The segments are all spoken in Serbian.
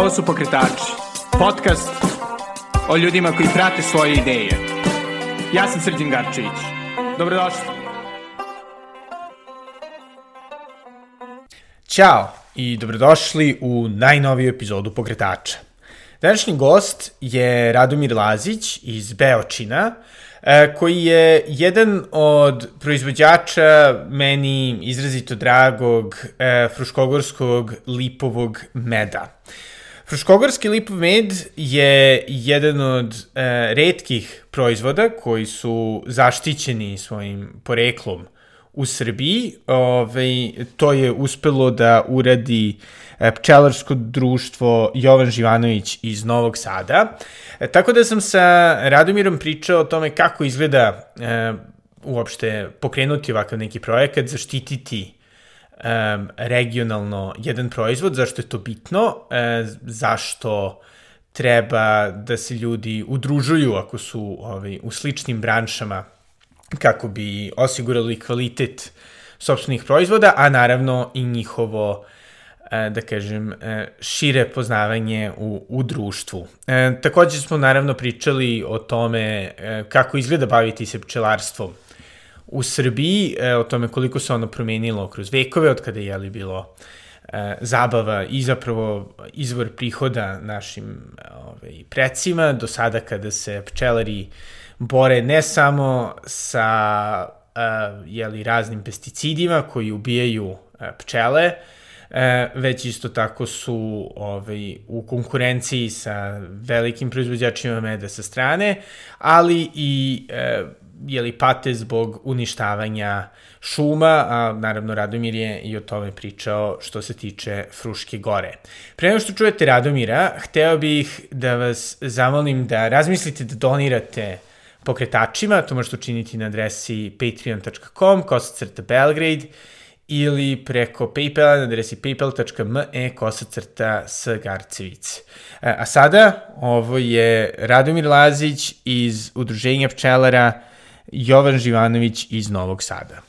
Ovo su Pokretači, podcast o ljudima koji prate svoje ideje. Ja sam Srđan Garčević. Dobrodošli. Ćao i dobrodošli u najnoviju epizodu Pokretača. Današnji gost je Radomir Lazić iz Beočina, e, koji je jedan od proizvođača meni izrazito dragog e, fruškogorskog lipovog meda. Fruškogorski lipov med je jedan od e, redkih proizvoda koji su zaštićeni svojim poreklom u Srbiji. Ove, to je uspelo da uradi e, pčelarsko društvo Jovan Živanović iz Novog Sada. E, tako da sam sa Radomirom pričao o tome kako izgleda e, uopšte pokrenuti ovakav neki projekat, zaštititi um, regionalno jedan proizvod, zašto je to bitno, e, zašto treba da se ljudi udružuju ako su ovaj, u sličnim branšama kako bi osigurali kvalitet sobstvenih proizvoda, a naravno i njihovo da kažem, šire poznavanje u, u društvu. Takođe smo naravno pričali o tome kako izgleda baviti se pčelarstvom u Srbiji, e, o tome koliko se ono promenilo kroz vekove, od kada je li bilo e, zabava i zapravo izvor prihoda našim ovaj, precima, do sada kada se pčelari bore ne samo sa e, jeli, raznim pesticidima koji ubijaju e, pčele, e, već isto tako su ovaj, u konkurenciji sa velikim proizvođačima meda sa strane, ali i e, jeli, pate zbog uništavanja šuma, a naravno Radomir je i o tome pričao što se tiče Fruške gore. Pre nego što čujete Radomira, hteo bih da vas zamolim da razmislite da donirate pokretačima, to možete učiniti na adresi patreon.com, kosacrta Belgrade, ili preko Paypala na adresi paypal.me kosacrta Garcevic. E, a sada, ovo je Radomir Lazić iz Udruženja pčelara Jovan Živanović iz Novog Sada.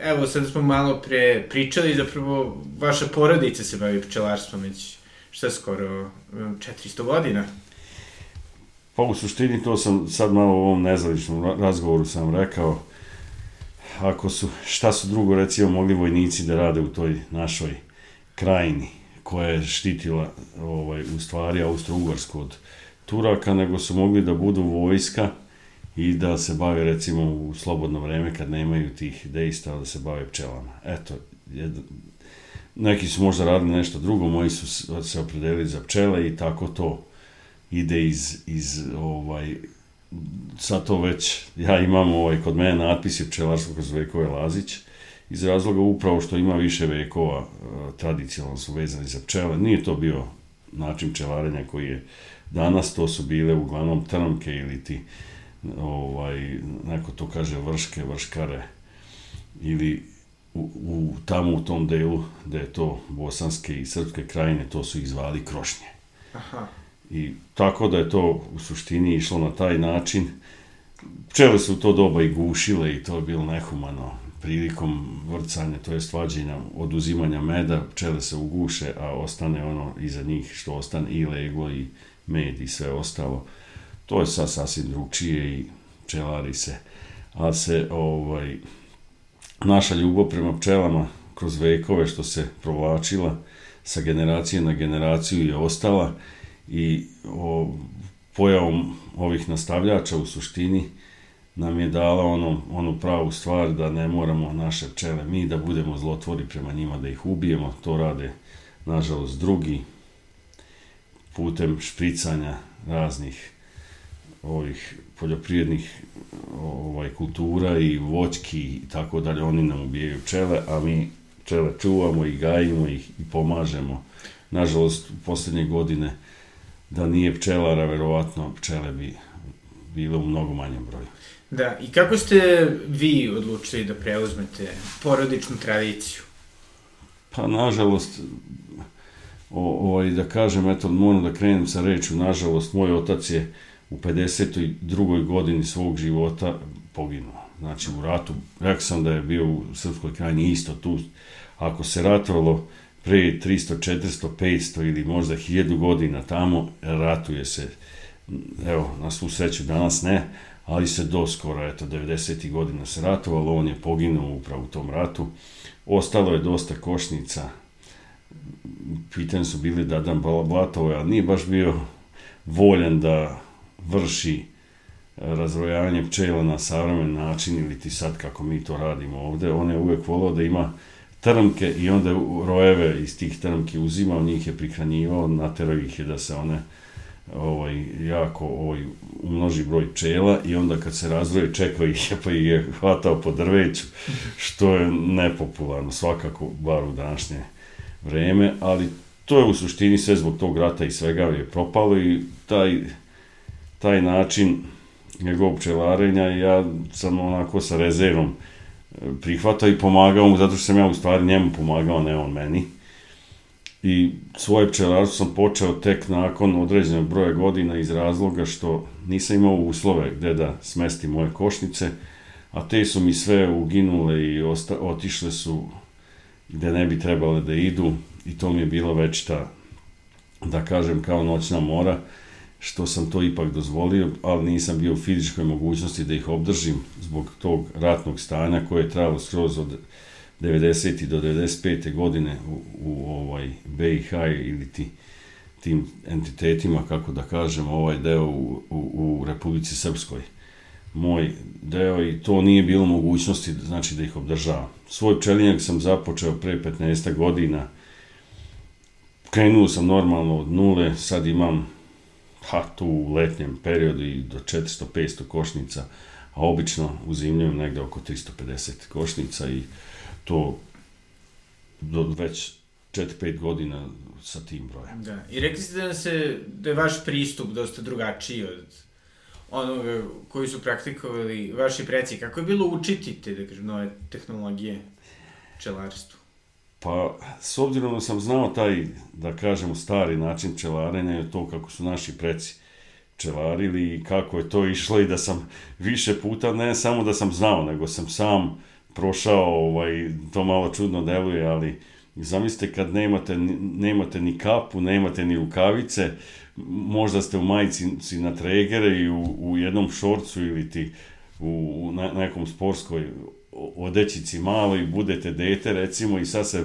Evo, sad smo malo pre pričali, zapravo vaša porodica se bavi pčelarstvom već šta skoro 400 godina. Pa u suštini to sam sad malo u ovom nezavičnom razgovoru sam rekao, ako su, šta su drugo recimo mogli vojnici da rade u toj našoj krajini koja je štitila ovaj, u stvari Austro-Ugarsku od Turaka, nego su mogli da budu vojska i da se bave recimo u slobodno vreme kad nemaju tih dejstva da se bave pčelama. Eto, jed, neki su možda radili nešto drugo, moji su se opredelili za pčele i tako to ide iz, iz ovaj, sad to već, ja imam ovaj, kod mene natpis pčelarstvo kroz vekove Lazić, iz razloga upravo što ima više vekova, eh, tradicionalno su vezani za pčele, nije to bio način pčelarenja koji je danas, to su bile uglavnom trnke ili ti ovaj, neko to kaže vrške, vrškare, ili u, u, tamo u tom delu gde je to bosanske i srpske krajine, to su ih zvali krošnje. Aha. I tako da je to u suštini išlo na taj način. Pčele su u to doba i gušile i to je bilo nehumano prilikom vrcanja, to je svađenja, oduzimanja meda, pčele se uguše, a ostane ono iza njih što ostane i leglo i med i sve ostalo. To je sad sasvim drugčije i pčelari se, a se ovaj, naša ljubav prema pčelama kroz vekove što se provlačila sa generacije na generaciju je ostala i o, pojavom ovih nastavljača u suštini nam je dala ono, onu pravu stvar da ne moramo naše pčele mi da budemo zlotvori prema njima, da ih ubijemo, to rade nažalost drugi putem špricanja raznih ovih poljoprivrednih ovaj, kultura i voćki i tako dalje, oni nam ubijaju pčele, a mi pčele čuvamo i gajimo ih i pomažemo. Nažalost, u poslednje godine da nije pčelara, verovatno pčele bi bile u mnogo manjem broju. Da, i kako ste vi odlučili da preuzmete porodičnu tradiciju? Pa, nažalost, o, ovaj, da kažem, eto, moram da krenem sa reču, nažalost, moj otac je u 52. godini svog života poginuo. Znači, u ratu, rekao sam da je bio u Srpskoj krajini isto tu. Ako se ratovalo pre 300, 400, 500 ili možda 1000 godina tamo, ratuje se, evo, na svu sreću danas ne, ali se doskora, eto, 90. godina se ratovalo, on je poginuo upravo u tom ratu, ostalo je dosta košnica, pitanje su bili da dan Blatovo, ali nije baš bio voljan da vrši razrojavanje pčela na savremen način ili ti sad kako mi to radimo ovde, on je uvek volao da ima trmke i onda rojeve iz tih trmki uzimao, njih je prihranjivao, naterao ih je da se one ovaj, jako ovaj, umnoži broj pčela i onda kad se razvoje čekao ih je pa ih je hvatao po drveću, što je nepopularno, svakako, bar u današnje vreme, ali to je u suštini sve zbog tog rata i svega je propalo i taj, taj način njegovog pčelarenja ja sam onako sa rezervom e, prihvatao i pomagao mu, zato što sam ja u stvari njemu pomagao, ne on meni. I svoje pčelarstvo sam počeo tek nakon određenog broja godina iz razloga što nisam imao uslove gde da smestim moje košnice, a te su mi sve uginule i osta, otišle su gde ne bi trebale da idu i to mi je bilo već ta, da kažem, kao noćna mora, što sam to ipak dozvolio, ali nisam bio u fizičkoj mogućnosti da ih obdržim zbog tog ratnog stanja koje je trajalo skroz od 90. do 95. godine u, u ovaj BiH ili ti, tim entitetima, kako da kažem, ovaj deo u, u, u Republici Srpskoj. Moj deo i to nije bilo mogućnosti znači da ih obdržavam. Svoj pčelinjak sam započeo pre 15 godina, krenuo sam normalno od nule, sad imam ha, tu u letnjem periodu i do 400-500 košnica, a obično uzimljujem negde oko 350 košnica i to do već 4-5 godina sa tim brojem. Da, i rekli ste da, se, da je vaš pristup dosta drugačiji od onoga koji su praktikovali vaši preci. Kako je bilo učiti te, da kažem, nove tehnologije pčelarstvu? Pa, s obzirom da sam znao taj, da kažemo, stari način pčelarenja i to kako su naši preci pčelarili i kako je to išlo i da sam više puta, ne samo da sam znao, nego sam sam prošao, ovaj, to malo čudno deluje, ali zamislite kad nemate, nemate ni kapu, nemate ni rukavice, možda ste u majici na tregere i u, u jednom šorcu ili ti u, u nekom sportskoj odećici malo i budete dete recimo i sad se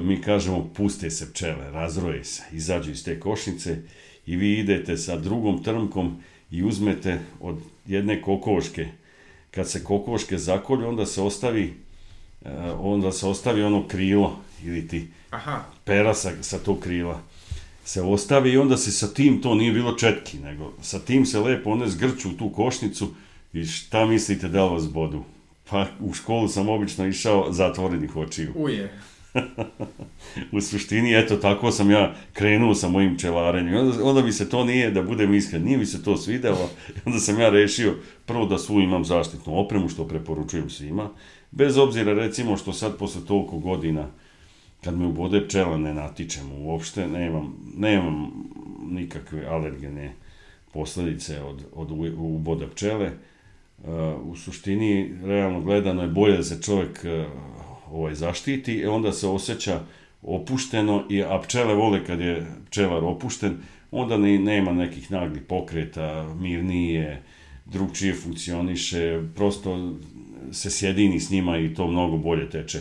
mi kažemo puste se pčele, razroje se, izađu iz te košnice i vi idete sa drugom trmkom i uzmete od jedne kokoške. Kad se kokoške zakolju, onda se ostavi onda se ostavi ono krilo ili ti Aha. pera sa, sa tog krila se ostavi i onda se sa tim, to nije bilo četki, nego sa tim se lepo one zgrču u tu košnicu i šta mislite da vas bodu? Pa u školu sam obično išao zatvorenih očiju. Uje. u suštini, eto, tako sam ja krenuo sa mojim čelarenjem. Onda, onda mi se to nije, da budem iskren, nije mi se to svidelo. Onda sam ja rešio prvo da svu imam zaštitnu opremu, što preporučujem svima. Bez obzira, recimo, što sad posle toliko godina, kad me ubode pčela ne natičem uopšte, nemam, nemam nikakve alergene posledice od, od uboda pčele. Uh, u suštini, realno gledano je bolje da se čovek uh, ovaj, zaštiti, e, onda se osjeća opušteno, i, a pčele vole kad je pčelar opušten, onda ne, nema nekih naglih pokreta, mirnije, drugčije funkcioniše, prosto se sjedini s njima i to mnogo bolje teče.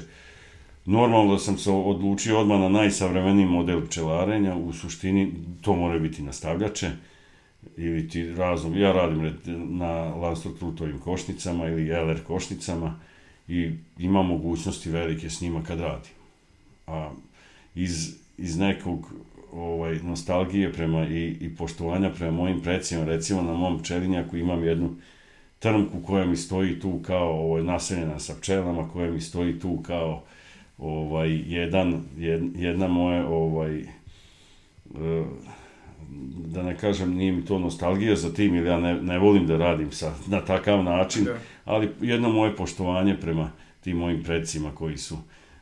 Normalno da sam se odlučio odmah na najsavremeniji model pčelarenja, u suštini to mora biti nastavljače, ili ti razum, ja radim na Landstor Trutovim košnicama ili LR košnicama i ima mogućnosti velike s njima kad radim. A iz, iz nekog ovaj, nostalgije prema i, i poštovanja prema mojim precima, recimo na mom pčelinjaku imam jednu trmku koja mi stoji tu kao ovaj, naseljena sa pčelama, koja mi stoji tu kao ovaj, jedan, jedna moje ovaj, uh, da ne kažem, nije mi to nostalgija za tim, ili ja ne, ne volim da radim sa, na takav način, da. ali jedno moje poštovanje prema tim mojim predsima koji su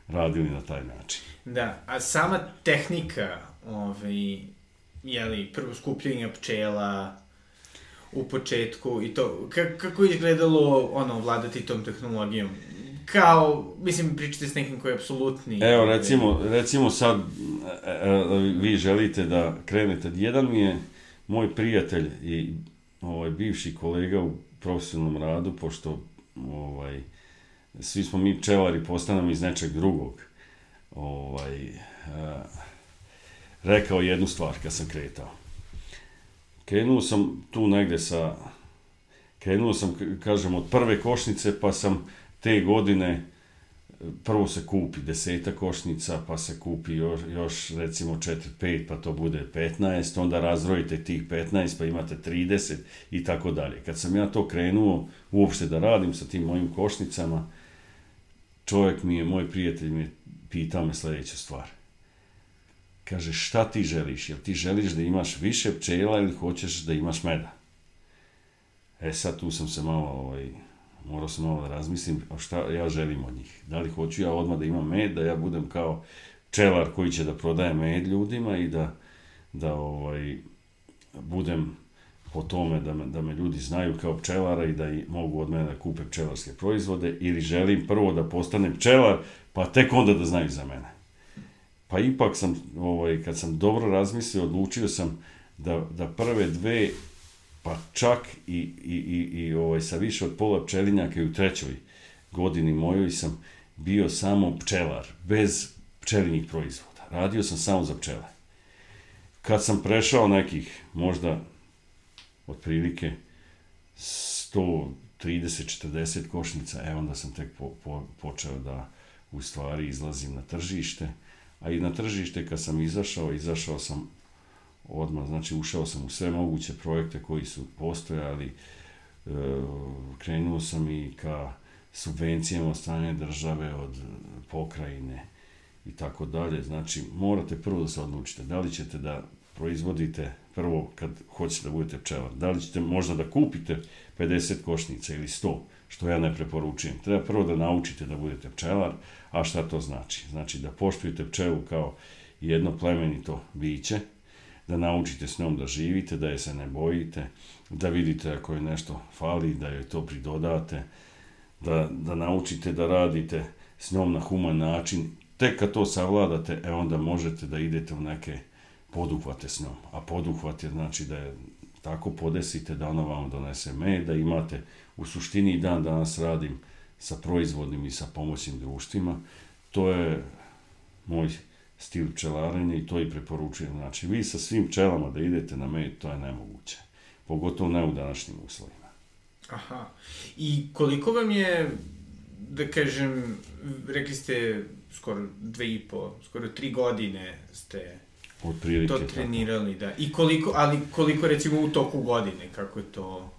radili na taj način. Da, a sama tehnika, ovaj, jeli, prvo skupljenja pčela, u početku i to, kako je izgledalo ono, vladati tom tehnologijom? Kao, mislim, pričate s nekim koji je apsolutni... Evo, recimo, recimo sad, e, e, vi želite da krenete. Jedan mi je moj prijatelj i ovaj, bivši kolega u profesionalnom radu, pošto ovaj, svi smo mi pčelari, postanemo iz nečeg drugog. Ovaj, a, rekao jednu stvar kad sam kretao. Krenuo sam tu negde sa, krenuo sam, kažem, od prve košnice, pa sam te godine prvo se kupi deseta košnica, pa se kupi još, još recimo 4-5, pa to bude 15, onda razrojite tih 15, pa imate 30 i tako dalje. Kad sam ja to krenuo uopšte da radim sa tim mojim košnicama, čovjek mi je, moj prijatelj mi je pitao me sledeću stvar. Kaže, šta ti želiš? Jel ti želiš da imaš više pčela ili hoćeš da imaš meda? E sad tu sam se malo ovaj, morao sam malo da razmislim šta ja želim od njih. Da li hoću ja odmah da imam med, da ja budem kao čelar koji će da prodaje med ljudima i da, da ovaj, budem po tome da me, da me ljudi znaju kao pčelara i da i mogu od mene da kupe pčelarske proizvode ili želim prvo da postanem pčelar pa tek onda da znaju za mene. Pa ipak sam, ovaj, kad sam dobro razmislio, odlučio sam da, da prve dve pa čak i, i, i, i ovaj, sa više od pola pčelinjaka i u trećoj godini mojoj sam bio samo pčelar, bez pčelinjih proizvoda. Radio sam samo za pčele. Kad sam prešao nekih, možda otprilike 130, 40 košnica, e onda sam tek po, po, počeo da u stvari izlazim na tržište, a i na tržište kad sam izašao, izašao sam odmah, znači ušao sam u sve moguće projekte koji su postojali, e, krenuo sam i ka subvencijama od strane države, od pokrajine i tako dalje. Znači, morate prvo da se odlučite da li ćete da proizvodite prvo kad hoćete da budete pčelar, da li ćete možda da kupite 50 košnica ili 100, što ja ne preporučujem. Treba prvo da naučite da budete pčelar, a šta to znači? Znači da poštujete pčelu kao jedno plemenito biće, da naučite s njom da živite, da je se ne bojite, da vidite ako je nešto fali, da joj to pridodate, da, da naučite da radite s njom na human način. Tek kad to savladate, e onda možete da idete u neke poduhvate s njom. A poduhvat je znači da je tako podesite da ona vam donese med, da imate u suštini dan danas radim sa proizvodnim i sa pomoćnim društvima. To je moj stil pčelarenja i to i preporučujem. Znači, vi sa svim pčelama da idete na med, to je nemoguće. Pogotovo ne u današnjim uslovima. Aha. I koliko vam je, da kažem, rekli ste skoro dve i po, skoro tri godine ste Otprilike, to trenirali, tako. da. I koliko, ali koliko recimo u toku godine, kako je to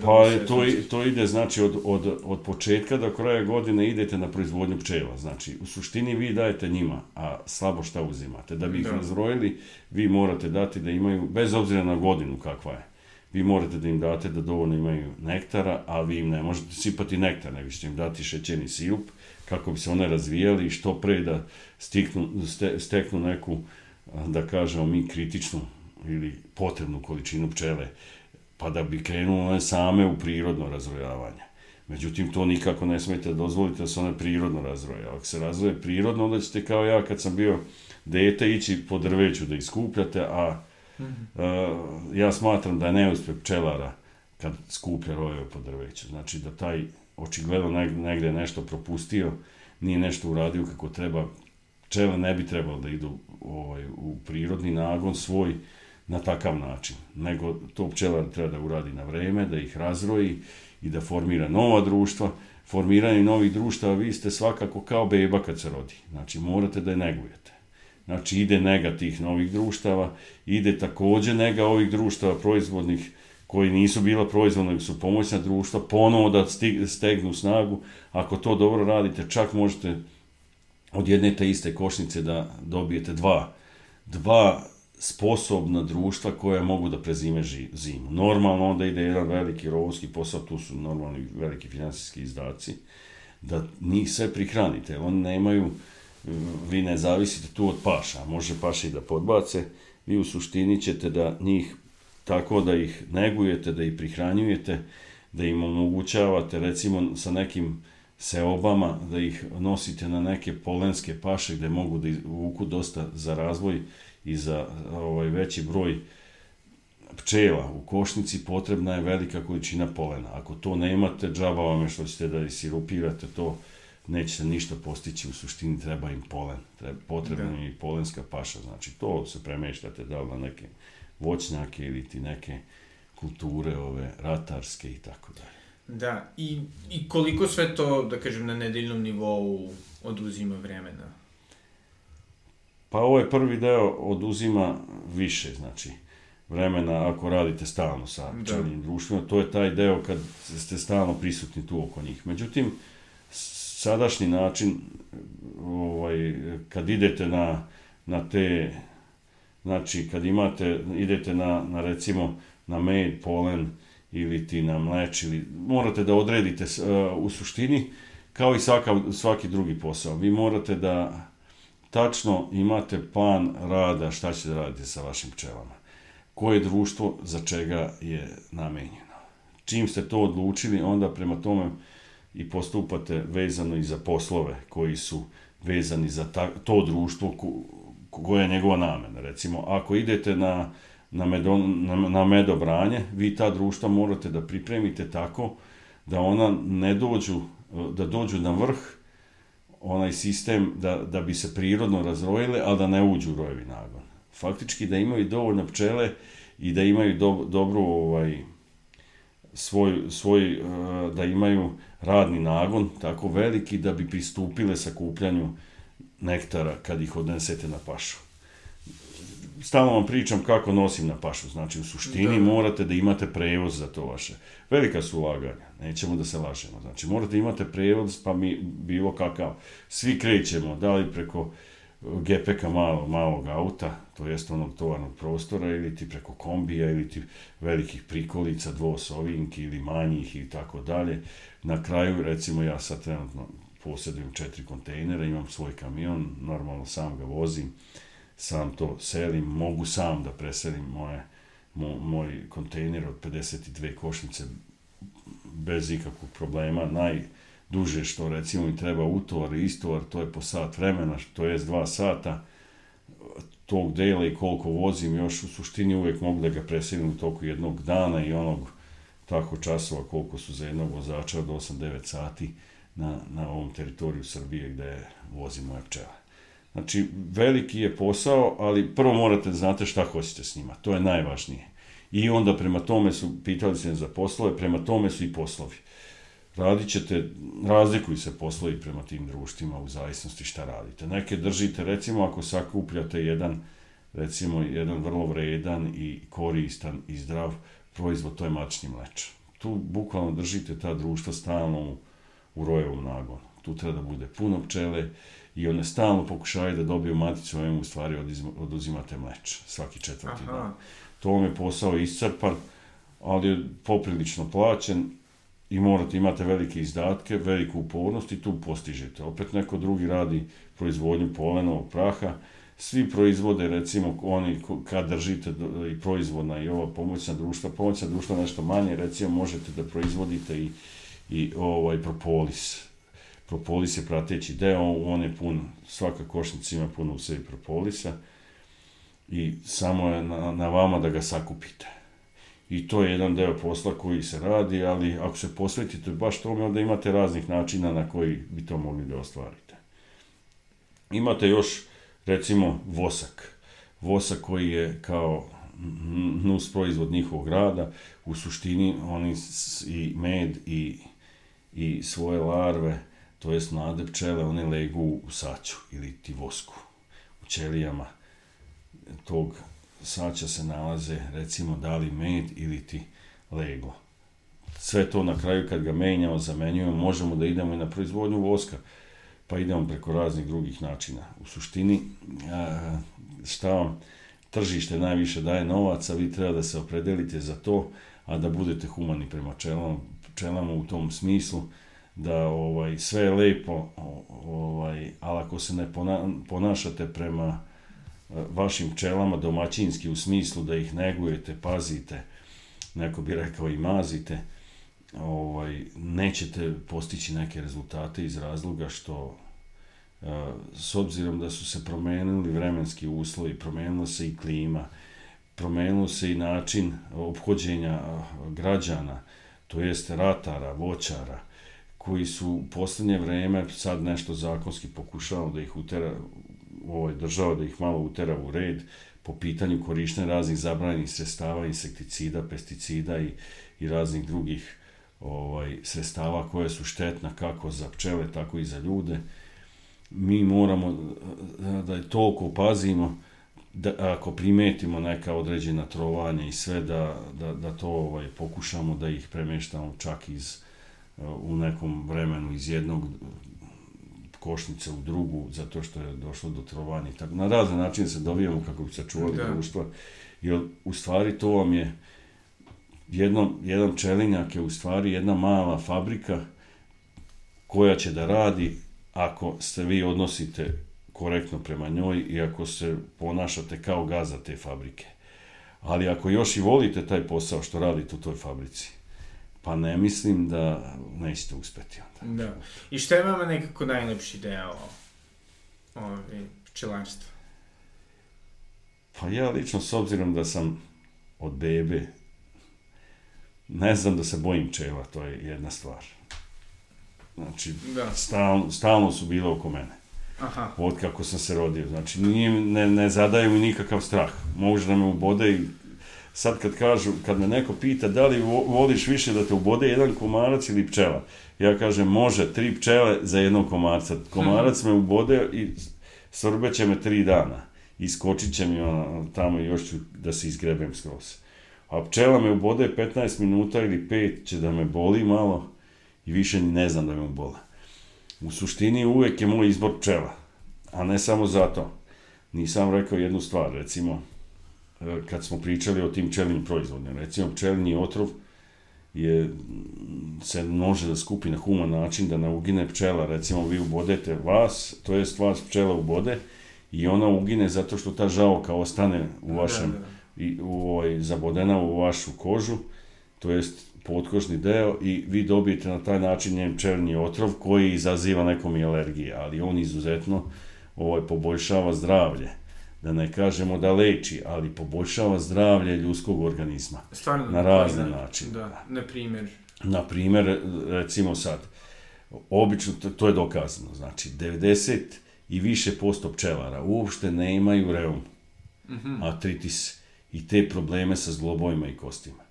Pa to, to ide znači od, od, od početka do kraja godine idete na proizvodnju pčela. Znači u suštini vi dajete njima, a slabo šta uzimate. Da bi ih da. razrojili, vi morate dati da imaju, bez obzira na godinu kakva je, vi morate da im date da dovoljno imaju nektara, a vi im ne možete sipati nektar, nego ćete im dati šećerni sirup kako bi se one razvijali i što pre da stiknu, ste, steknu neku, da kažemo mi, kritičnu ili potrebnu količinu pčele pa da bi krenulo one same u prirodno razrojavanje. Međutim, to nikako ne smete da dozvolite da se one prirodno razroje. Ako se razroje prirodno, onda ćete kao ja kad sam bio dete ići po drveću da iskupljate, a -hmm. ja smatram da je neuspeh pčelara kad skuplja rojeve po drveću. Znači da taj očigledno negde nešto propustio, nije nešto uradio kako treba. Pčele ne bi trebalo da idu ovaj, u prirodni nagon svoj, na takav način, nego to pčelar treba da uradi na vreme, da ih razroji i da formira nova društva. Formiranje novih društava, vi ste svakako kao beba kad se rodi. Znači, morate da je negujete. Znači, ide nega tih novih društava, ide takođe nega ovih društava proizvodnih koji nisu bila proizvodna, nego su pomoćna društva, ponovo da stegnu snagu. Ako to dobro radite, čak možete od jedne te iste košnice da dobijete dva, dva sposobna društva koja mogu da prezime zimu. Normalno onda ide jedan veliki rovski posao, tu su normalni veliki finansijski izdaci, da njih sve prihranite. Oni nemaju, vi ne zavisite tu od paša, može paša i da podbace, vi u suštini ćete da njih tako da ih negujete, da ih prihranjujete, da im omogućavate recimo sa nekim seobama, da ih nosite na neke polenske paše gde mogu da vuku dosta za razvoj i za ovaj veći broj pčela u košnici potrebna je velika količina polena. Ako to nemate, džaba vam je što ćete da isirupirate to, nećete ništa postići, u suštini treba im polen, treba, potrebna da. im i polenska paša, znači to se premeštate da li na neke voćnjake ili ti neke kulture ove ratarske i tako dalje. Da, i, i koliko sve to, da kažem, na nedeljnom nivou oduzima vremena? Pa ovaj prvi deo oduzima više, znači, vremena ako radite stalno sa pčelinjim da. društvima, to je taj deo kad ste stalno prisutni tu oko njih. Međutim, sadašnji način, ovaj, kad idete na, na te, znači kad imate, idete na, na recimo na med, polen ili ti na mleč, ili morate da odredite uh, u suštini, kao i svaka, svaki drugi posao. Vi morate da tačno imate plan rada šta ćete radite sa vašim pčelama. Koje društvo za čega je namenjeno. Čim ste to odlučili, onda prema tome i postupate vezano i za poslove koji su vezani za ta, to društvo ko, koja je njegova namena. Recimo, ako idete na, na, medo, na, na medobranje, vi ta društva morate da pripremite tako da ona ne dođu, da dođu na vrh onaj sistem da, da bi se prirodno razrojile, ali da ne uđu u rojevi nagon. Faktički da imaju dovoljno pčele i da imaju do, dobru ovaj, svoj, svoj, eh, da imaju radni nagon tako veliki da bi pristupile sakupljanju nektara kad ih odnesete na pašu. Stalno vam pričam kako nosim na pašu, znači u suštini da. morate da imate prevoz za to vaše. Velika su ulaganja, nećemo da se lažemo. Znači morate imate prevoz, pa mi bilo kakav. Svi krećemo, da li preko GPK malo, malog auta, to jest onog tovarnog prostora, ili ti preko kombija, ili ti velikih prikolica, dvosovinki ili manjih i tako dalje. Na kraju, recimo, ja sad trenutno posjedujem četiri kontejnera, imam svoj kamion, normalno sam ga vozim, sam to selim, mogu sam da preselim moje, mo, moj kontejner od 52 košnice bez ikakvog problema. Naj, duže što recimo mi treba utovar i istovar, to je po sat vremena, to je dva sata tog dela i koliko vozim, još u suštini uvek mogu da ga preselim u toku jednog dana i onog tako časova koliko su za jednog vozača od 8-9 sati na, na ovom teritoriju Srbije gde vozim moje pčele. Znači, veliki je posao, ali prvo morate da znate šta hoćete s njima. To je najvažnije. I onda prema tome su, pitali se za poslove, prema tome su i poslovi radit ćete, razlikuju se poslovi prema tim društvima u zavisnosti šta radite. Neke držite, recimo ako sakupljate jedan, recimo jedan vrlo vredan i koristan i zdrav proizvod, to je mačni mleč. Tu bukvalno držite ta društva stalno u, u rojevom nagonu. Tu treba da bude puno pčele i one stalno pokušaju da dobiju maticu, ovim u stvari oduzimate mleč svaki četvrti Aha. dan. To vam je posao iscrpan, ali je poprilično plaćen i morate, imate velike izdatke, veliku upornost i tu postižete. Opet neko drugi radi proizvodnju polenovog praha, svi proizvode, recimo, oni kad držite i proizvodna i ova pomoćna društva, pomoćna društva nešto manje, recimo, možete da proizvodite i, i ovaj propolis. Propolis je prateći deo, on je pun, svaka košnica ima puno u sebi propolisa i samo je na, na vama da ga sakupite i to je jedan deo posla koji se radi, ali ako se posvetite baš tome, onda imate raznih načina na koji bi to mogli da ostvarite. Imate još, recimo, vosak. Vosak koji je kao nus proizvod njihovog rada, u suštini oni i med i, i svoje larve, to jest mlade pčele, one legu u saću ili ti vosku, u ćelijama tog saća se nalaze recimo da li med ili ti leglo. Sve to na kraju kad ga menjamo, zamenjujemo, možemo da idemo i na proizvodnju voska, pa idemo preko raznih drugih načina. U suštini, šta vam tržište najviše daje novaca, vi treba da se opredelite za to, a da budete humani prema čelama, čelama u tom smislu, da ovaj sve je lepo, ovaj, ali ako se ne ponašate prema vašim pčelama domaćinski u smislu da ih negujete, pazite, neko bi rekao i mazite, ovaj, nećete postići neke rezultate iz razloga što s obzirom da su se promenili vremenski uslovi, promenila se i klima, promenilo se i način obhođenja građana, to jest ratara, voćara, koji su u poslednje vreme sad nešto zakonski pokušao da ih utera, ovoj država da ih malo utera u red po pitanju korištenja raznih zabranjenih sredstava, insekticida, pesticida i, i raznih drugih ovaj sredstava koje su štetna kako za pčele, tako i za ljude. Mi moramo da je toliko pazimo da ako primetimo neka određena trovanja i sve da, da, da to ovaj pokušamo da ih premeštamo čak iz u nekom vremenu iz jednog košnice u drugu, zato što je došlo do trovanja. Tako, na razne načine se dovijamo kako bi sačuvali da. društva. Jer u stvari to vam je jedno, jedan čelinjak je u stvari jedna mala fabrika koja će da radi ako se vi odnosite korektno prema njoj i ako se ponašate kao gaza te fabrike. Ali ako još i volite taj posao što radite u toj fabrici, pa ne mislim da nećete uspeti onda. Da. I šta je vama nekako najlepši deo ove, pčelarstva? Pa ja lično, s obzirom da sam od bebe, ne znam da se bojim čela, to je jedna stvar. Znači, da. stalno, stalno su bile oko mene. Aha. Od kako sam se rodio. Znači, nije, ne, ne zadaju mi nikakav strah. Može da me ubode i sad kad kažu, kad me neko pita da li voliš više da te ubode jedan komarac ili pčela, ja kažem može, tri pčele za jednog komarca. Komarac me ubode i srbeće me tri dana. Iskočit će mi ono, tamo i još ću da se izgrebem skroz. A pčela me ubode 15 minuta ili 5 će da me boli malo i više ni ne znam da me ubole. U suštini uvek je moj izbor pčela, a ne samo zato. Nisam rekao jednu stvar, recimo, kad smo pričali o tim pčelim proizvodnjama, recimo pčelinji otrov je, se može da skupi na human način, da ne ugine pčela, recimo vi ubodete vas, to jest vas pčela ubode, i ona ugine zato što ta žalka ostane u da, vašem, da, da. I, u, ovaj, zabodena u vašu kožu, to jest potkožni deo i vi dobijete na taj način njen pčelni otrov koji izaziva nekom i alergije, ali on izuzetno ovaj, poboljšava zdravlje. Da ne kažemo da leči, ali poboljšava zdravlje ljudskog organizma. Stvarno, na razne da, načine. Da, na primjer. Na primjer, recimo sad, obično, to je dokazano, znači 90 i više posto pčelara uopšte ne imaju reum, mm -hmm. artritis i te probleme sa zglobovima i kostima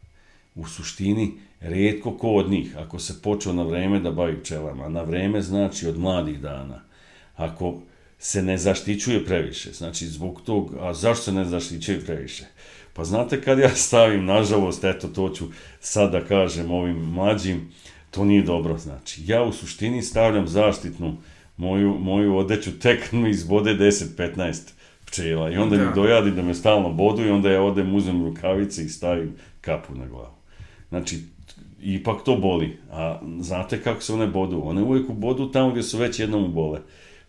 u suštini redko ko od njih, ako se počeo na vreme da bavi pčelama, na vreme znači od mladih dana, ako se ne zaštićuje previše, znači zbog tog, a zašto se ne zaštićuje previše? Pa znate kad ja stavim, nažalost, eto to ću sad da kažem ovim mlađim, to nije dobro, znači. Ja u suštini stavljam zaštitnu moju, moju odeću tek mi izbode 10-15 pčela i onda da. mi dojadi da me stalno bodu i onda ja odem uzem rukavice i stavim kapu na glavu. Znači, ipak to boli. A znate kako se one bodu? One uvek u bodu tamo gde su već jednom ubole.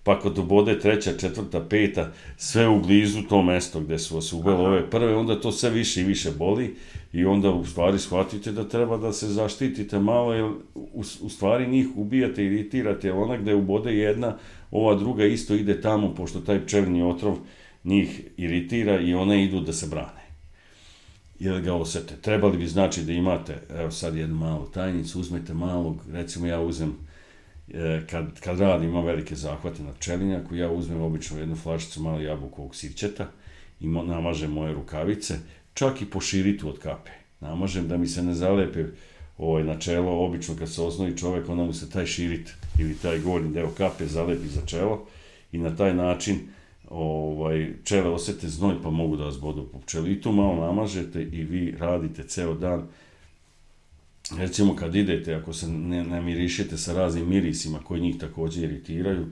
Pa kod bode treća, četvrta, peta, sve u blizu to mesto gde su vas ubele ove prve, onda to sve više i više boli i onda u stvari shvatite da treba da se zaštitite malo, jer u, u stvari njih ubijate, iritirate, jer ona gde ubode jedna, ova druga isto ide tamo, pošto taj pčelni otrov njih iritira i one idu da se brane ili ga osete. Trebali bi znači da imate, evo sad jednu malu tajnicu, uzmete malog, recimo ja uzem, kad, kad radim, ima velike zahvate na pčelinjaku, ja uzmem obično jednu flašicu malo jabukovog sirćeta i namažem moje rukavice, čak i po širitu od kape. Namažem da mi se ne zalepe ovaj, na čelo, obično kad se osnovi čovek, onda mu se taj širit ili taj gornji deo kape zalepi za čelo i na taj način ovaj, pčele osete znoj pa mogu da vas bodu po pčeli. I tu malo namažete i vi radite ceo dan. Recimo kad idete, ako se ne, ne mirišete sa raznim mirisima koji njih takođe iritiraju,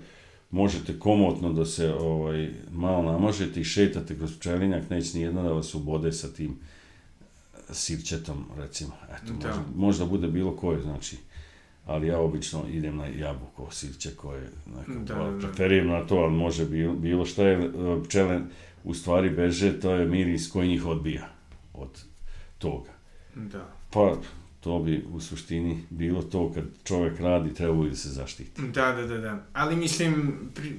možete komotno da se ovaj, malo namažete i šetate kroz pčelinjak, neće ni jedna da vas ubode sa tim sirćetom, recimo. Eto, da. možda, možda bude bilo koje, znači ali ja obično idem na jabuko, sirće koje nekako da, da, da. preferiram na to, ali može bilo, bilo šta je pčele u stvari beže, to je miris koji njih odbija od toga. Da. Pa to bi u suštini bilo to kad čovek radi, treba da se zaštiti. Da, da, da, da. Ali mislim, pri,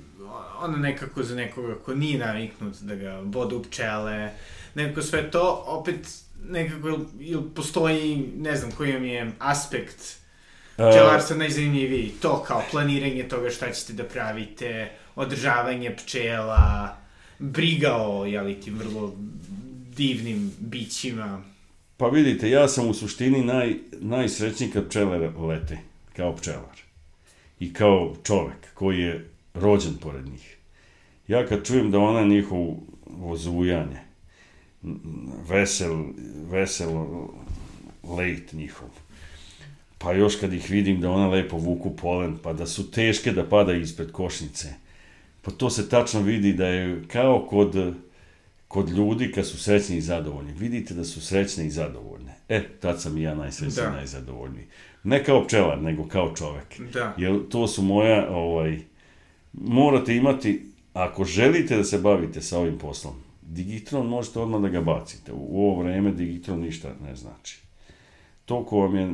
ono nekako za nekoga ko nije naviknut da ga bodu pčele, nekako sve to, opet nekako, ili postoji, ne znam, koji vam je aspekt pčelarstva najzanimljiviji, to kao planiranje toga šta ćete da pravite, održavanje pčela, briga o, jeli ti, vrlo divnim bićima. Pa vidite, ja sam u suštini naj, najsrećniji kad pčele lete, kao pčelar. I kao čovek koji je rođen pored njih. Ja kad čujem da ona njihovo zujanje, vesel, vesel lejt njihov, pa još kad ih vidim da ona lepo vuku polen, pa da su teške da pada ispred košnice, pa to se tačno vidi da je kao kod, kod ljudi kad su srećni i zadovoljni. Vidite da su srećne i zadovoljne. E, tad sam i ja najsrećniji, da. najzadovoljniji. Ne kao pčelar, nego kao čovek. Da. Jer to su moja, ovaj, morate imati, ako želite da se bavite sa ovim poslom, Digitron možete odmah da ga bacite. U ovo vreme Digitron ništa ne znači. To ko vam je,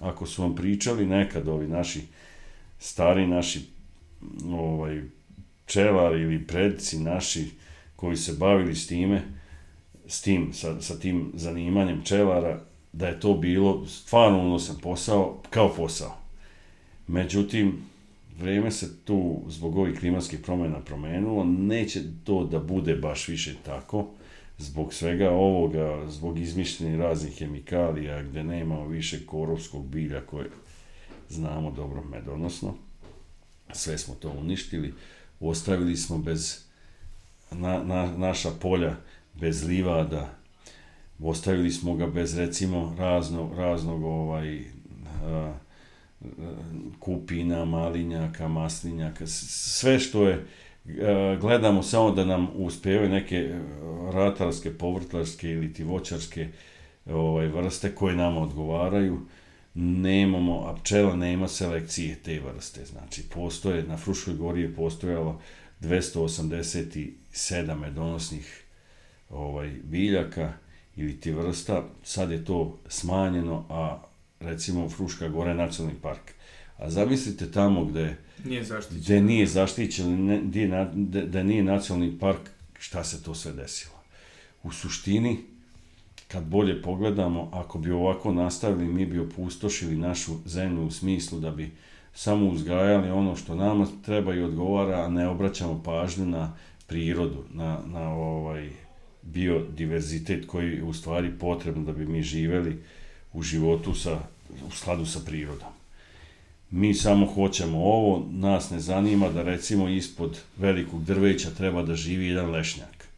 ako su vam pričali nekad ovi naši stari naši ovaj, pčelari ili predci naši koji se bavili s time, s tim, sa, sa tim zanimanjem pčelara, da je to bilo stvarno unosan posao, kao posao. Međutim, vreme se tu zbog ovih klimatskih promjena promenulo, neće to da bude baš više tako, zbog svega ovoga, zbog izmišljenih raznih hemikalija, gde nema više korovskog bilja koje znamo dobro medonosno, sve smo to uništili, ostavili smo bez na, na, naša polja bez livada, ostavili smo ga bez recimo razno, raznog ovaj, a, kupina, malinjaka, maslinjaka, sve što je, gledamo samo da nam uspevaju neke ratarske, povrtlarske ili ti voćarske ovaj, vrste koje nama odgovaraju, nemamo, a pčela nema selekcije te vrste, znači postoje, na Fruškoj gori je postojalo 287 medonosnih ovaj, biljaka ili ti vrsta, sad je to smanjeno, a recimo Fruška Gora je nacionalni park. A zamislite tamo gde nije zaštićen, gde nije zaštićen, ne, gde, da, da nije nacionalni park, šta se to sve desilo. U suštini, kad bolje pogledamo, ako bi ovako nastavili, mi bi opustošili našu zemlju u smislu da bi samo uzgajali ono što nama treba i odgovara, a ne obraćamo pažnju na prirodu, na, na ovaj biodiverzitet koji je u stvari potrebno da bi mi živeli u životu sa, u skladu sa prirodom. Mi samo hoćemo ovo, nas ne zanima da recimo ispod velikog drveća treba da živi jedan lešnjak.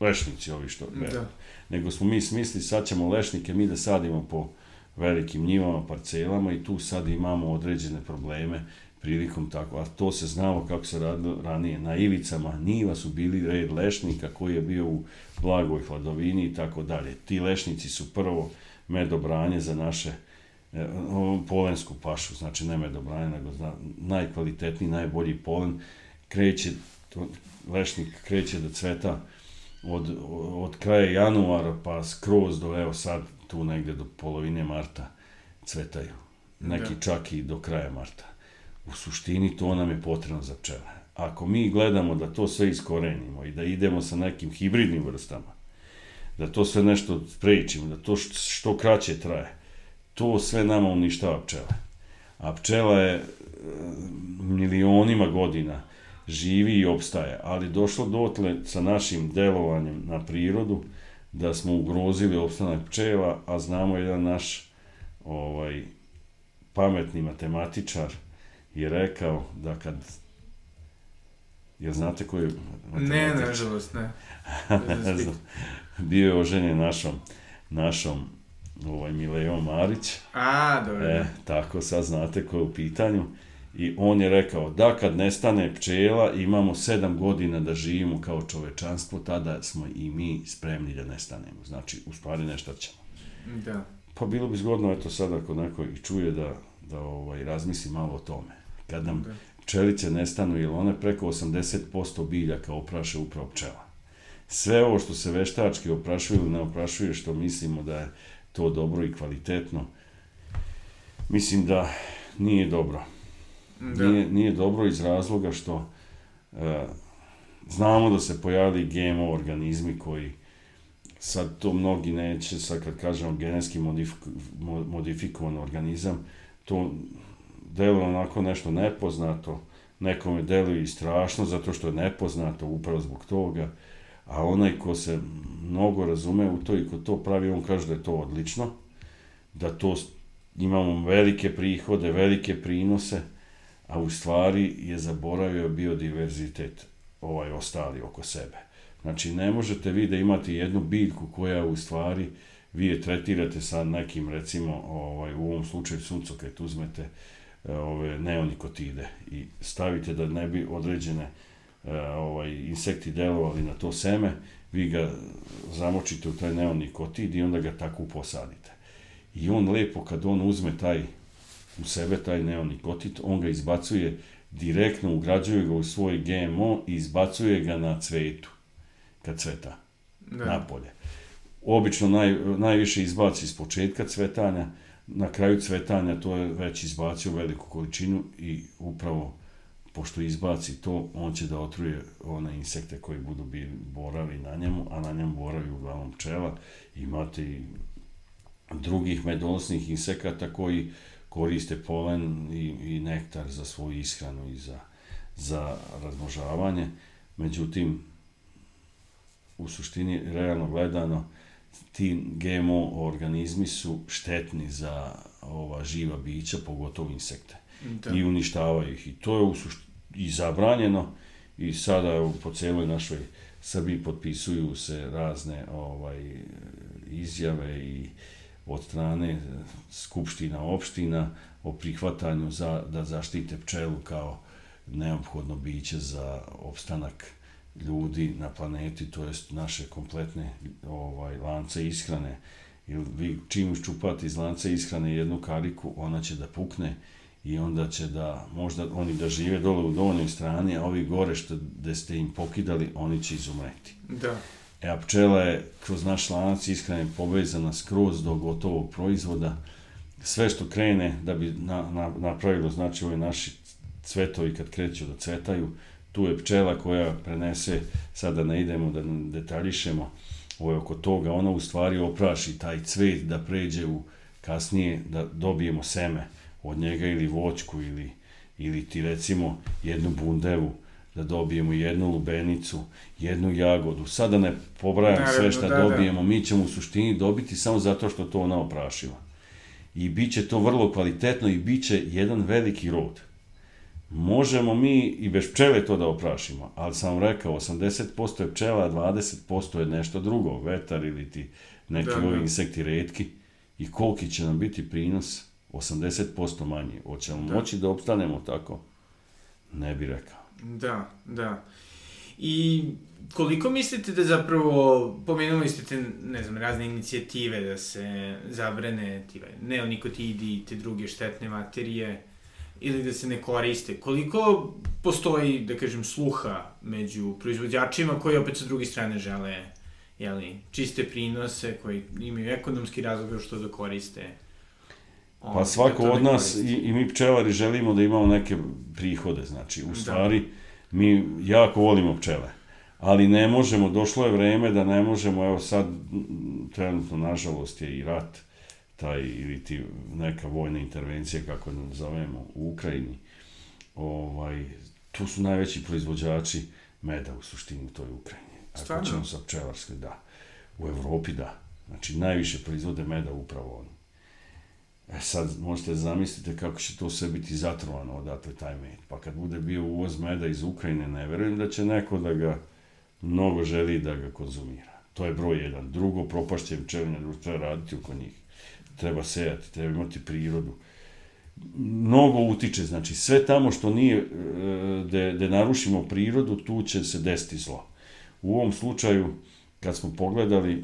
Lešnici ovi što da. Nego smo mi smisli sad ćemo lešnike mi da sadimo po velikim njivama, parcelama i tu sad imamo određene probleme prilikom tako, a to se znalo kako se radilo ranije. Na ivicama njiva su bili red lešnika koji je bio u blagoj hladovini i tako dalje. Ti lešnici su prvo medobranje za naše e, polensku pašu, znači ne medobranje, nego zna, najkvalitetniji, najbolji polen, kreće, to, lešnik kreće da cveta od, od kraja januara pa skroz do, evo sad, tu negde do polovine marta cvetaju. Neki da. čak i do kraja marta. U suštini to nam je potrebno za pčele. Ako mi gledamo da to sve iskorenimo i da idemo sa nekim hibridnim vrstama, da to sve nešto sprečimo, da to što kraće traje, to sve nama uništava pčele. A pčela je e, milionima godina živi i opstaje, ali došlo dotle sa našim delovanjem na prirodu da smo ugrozili opstanak pčela, a znamo jedan naš ovaj pametni matematičar je rekao da kad Jel znate koji je Ne, nažalost, ne. Bio je oženjen našom, našom ovaj, Milejom Marić. A, dobro. E, tako, sad znate ko je u pitanju. I on je rekao da kad nestane pčela imamo sedam godina da živimo kao čovečanstvo, tada smo i mi spremni da nestanemo. Znači, u stvari neštaćemo. Da. Pa bilo bi zgodno, eto sad ako neko i čuje da, da ovaj, razmisli malo o tome. Kad nam pčelice nestanu, jer one preko 80% biljaka opraše upravo pčela. Sve ovo što se veštački oprašuje ili ne oprašuje, što mislimo da je to dobro i kvalitetno, mislim da nije dobro. Da. Nije, nije dobro iz razloga što e, znamo da se pojavili GMO organizmi koji sad to mnogi neće, sad kad kažemo genetski modif, mo- modifikovan organizam, to deluje onako nešto nepoznato, nekome deluje i strašno zato što je nepoznato upravo zbog toga, a onaj ko se mnogo razume u to i ko to pravi, on kaže da je to odlično, da to imamo velike prihode, velike prinose, a u stvari je zaboravio biodiverzitet ovaj ostali oko sebe. Znači, ne možete vi da imate jednu biljku koja u stvari vi je tretirate sa nekim, recimo, ovaj, u ovom slučaju suncokret, uzmete ove neonikotide i stavite da ne bi određene e, ovaj, insekti delovali na to seme, vi ga zamočite u taj neonikotid i onda ga tako posadite. I on lepo, kad on uzme taj u sebe taj neonikotid, on ga izbacuje direktno, ugrađuje ga u svoj GMO i izbacuje ga na cvetu, kad cveta, Da. napolje. Obično naj, najviše izbaci iz početka cvetanja, na kraju cvetanja to je već izbacio veliku količinu i upravo pošto izbaci to, on će da otruje one insekte koji budu bili boravi na njemu, a na njemu boravi uglavnom pčela. Imate i drugih medonosnih insekata koji koriste polen i, i nektar za svoju ishranu i za, za razmnožavanje. Međutim, u suštini, realno gledano, ti GMO organizmi su štetni za ova živa bića, pogotovo insekte. Da. I uništavaju ih. I to je u sušt... i zabranjeno i sada evo, po celoj našoj Srbiji potpisuju se razne ovaj izjave i od strane skupština opština o prihvatanju za, da zaštite pčelu kao neophodno biće za opstanak ljudi na planeti, to jest naše kompletne ovaj lance ishrane. Jer vi čim iščupate iz lanca ishrane jednu kariku, ona će da pukne i onda će da, možda oni da žive dole u donjoj strani, a ovi gore što gde ste im pokidali, oni će izumreti. Da. E, a pčela je kroz naš lanac ishrane povezana skroz do gotovog proizvoda. Sve što krene da bi na, na, napravilo, znači ovi naši cvetovi kad kreću da cvetaju, tu je pčela koja prenese, sada ne idemo da detaljišemo ovo oko toga, ona u stvari opraši taj cvet da pređe u kasnije da dobijemo seme od njega ili voćku ili, ili ti recimo jednu bundevu da dobijemo jednu lubenicu, jednu jagodu. Sada ne pobrajam Naravno, sve što da, da. dobijemo, mi ćemo u suštini dobiti samo zato što to ona oprašiva. I bit će to vrlo kvalitetno i bit će jedan veliki rod. Možemo mi i bez pčele to da oprašimo, ali sam vam rekao, 80% je pčela, a 20% je nešto drugo, vetar ili ti neki da, da. ovi insekti redki. I koliki će nam biti prinos? 80% manji. Hoćemo Da. moći da opstanemo tako? Ne bi rekao. Da, da. I koliko mislite da zapravo, pomenuli ste te, ne znam, razne inicijative da se zabrane ti neonikotidi i te druge štetne materije ili da se ne koriste. Koliko postoji, da kažem, sluha među proizvođačima koji opet sa druge strane žele jeli, čiste prinose, koji imaju ekonomski razlog što da koriste? Pa ovaj, svako da od nas, i, i mi pčelari želimo da imamo neke prihode, znači, u Da. stvari, mi jako volimo pčele, ali ne možemo, došlo je vreme da ne možemo, evo sad, trenutno, nažalost, je i rat, taj, ili ti neka vojna intervencija, kako je zovemo, u Ukrajini, ovaj, tu su najveći proizvođači meda u suštini u toj Ukrajini. Ako Stvarno? ćemo sa pčelarske, da. U Evropi, da. Znači, najviše proizvode meda upravo oni. E sad, možete zamislite kako će to sve biti zatrovano odatle taj med. Pa kad bude bio uvoz meda iz Ukrajine, ne verujem da će neko da ga mnogo želi da ga konzumira. To je broj jedan. Drugo, propašće pčelinje društvo, treba raditi oko njih. Treba sejati, treba imati prirodu. Mnogo utiče, znači sve tamo što nije, e, da de narušimo prirodu, tu će se desiti zlo. U ovom slučaju, kad smo pogledali e,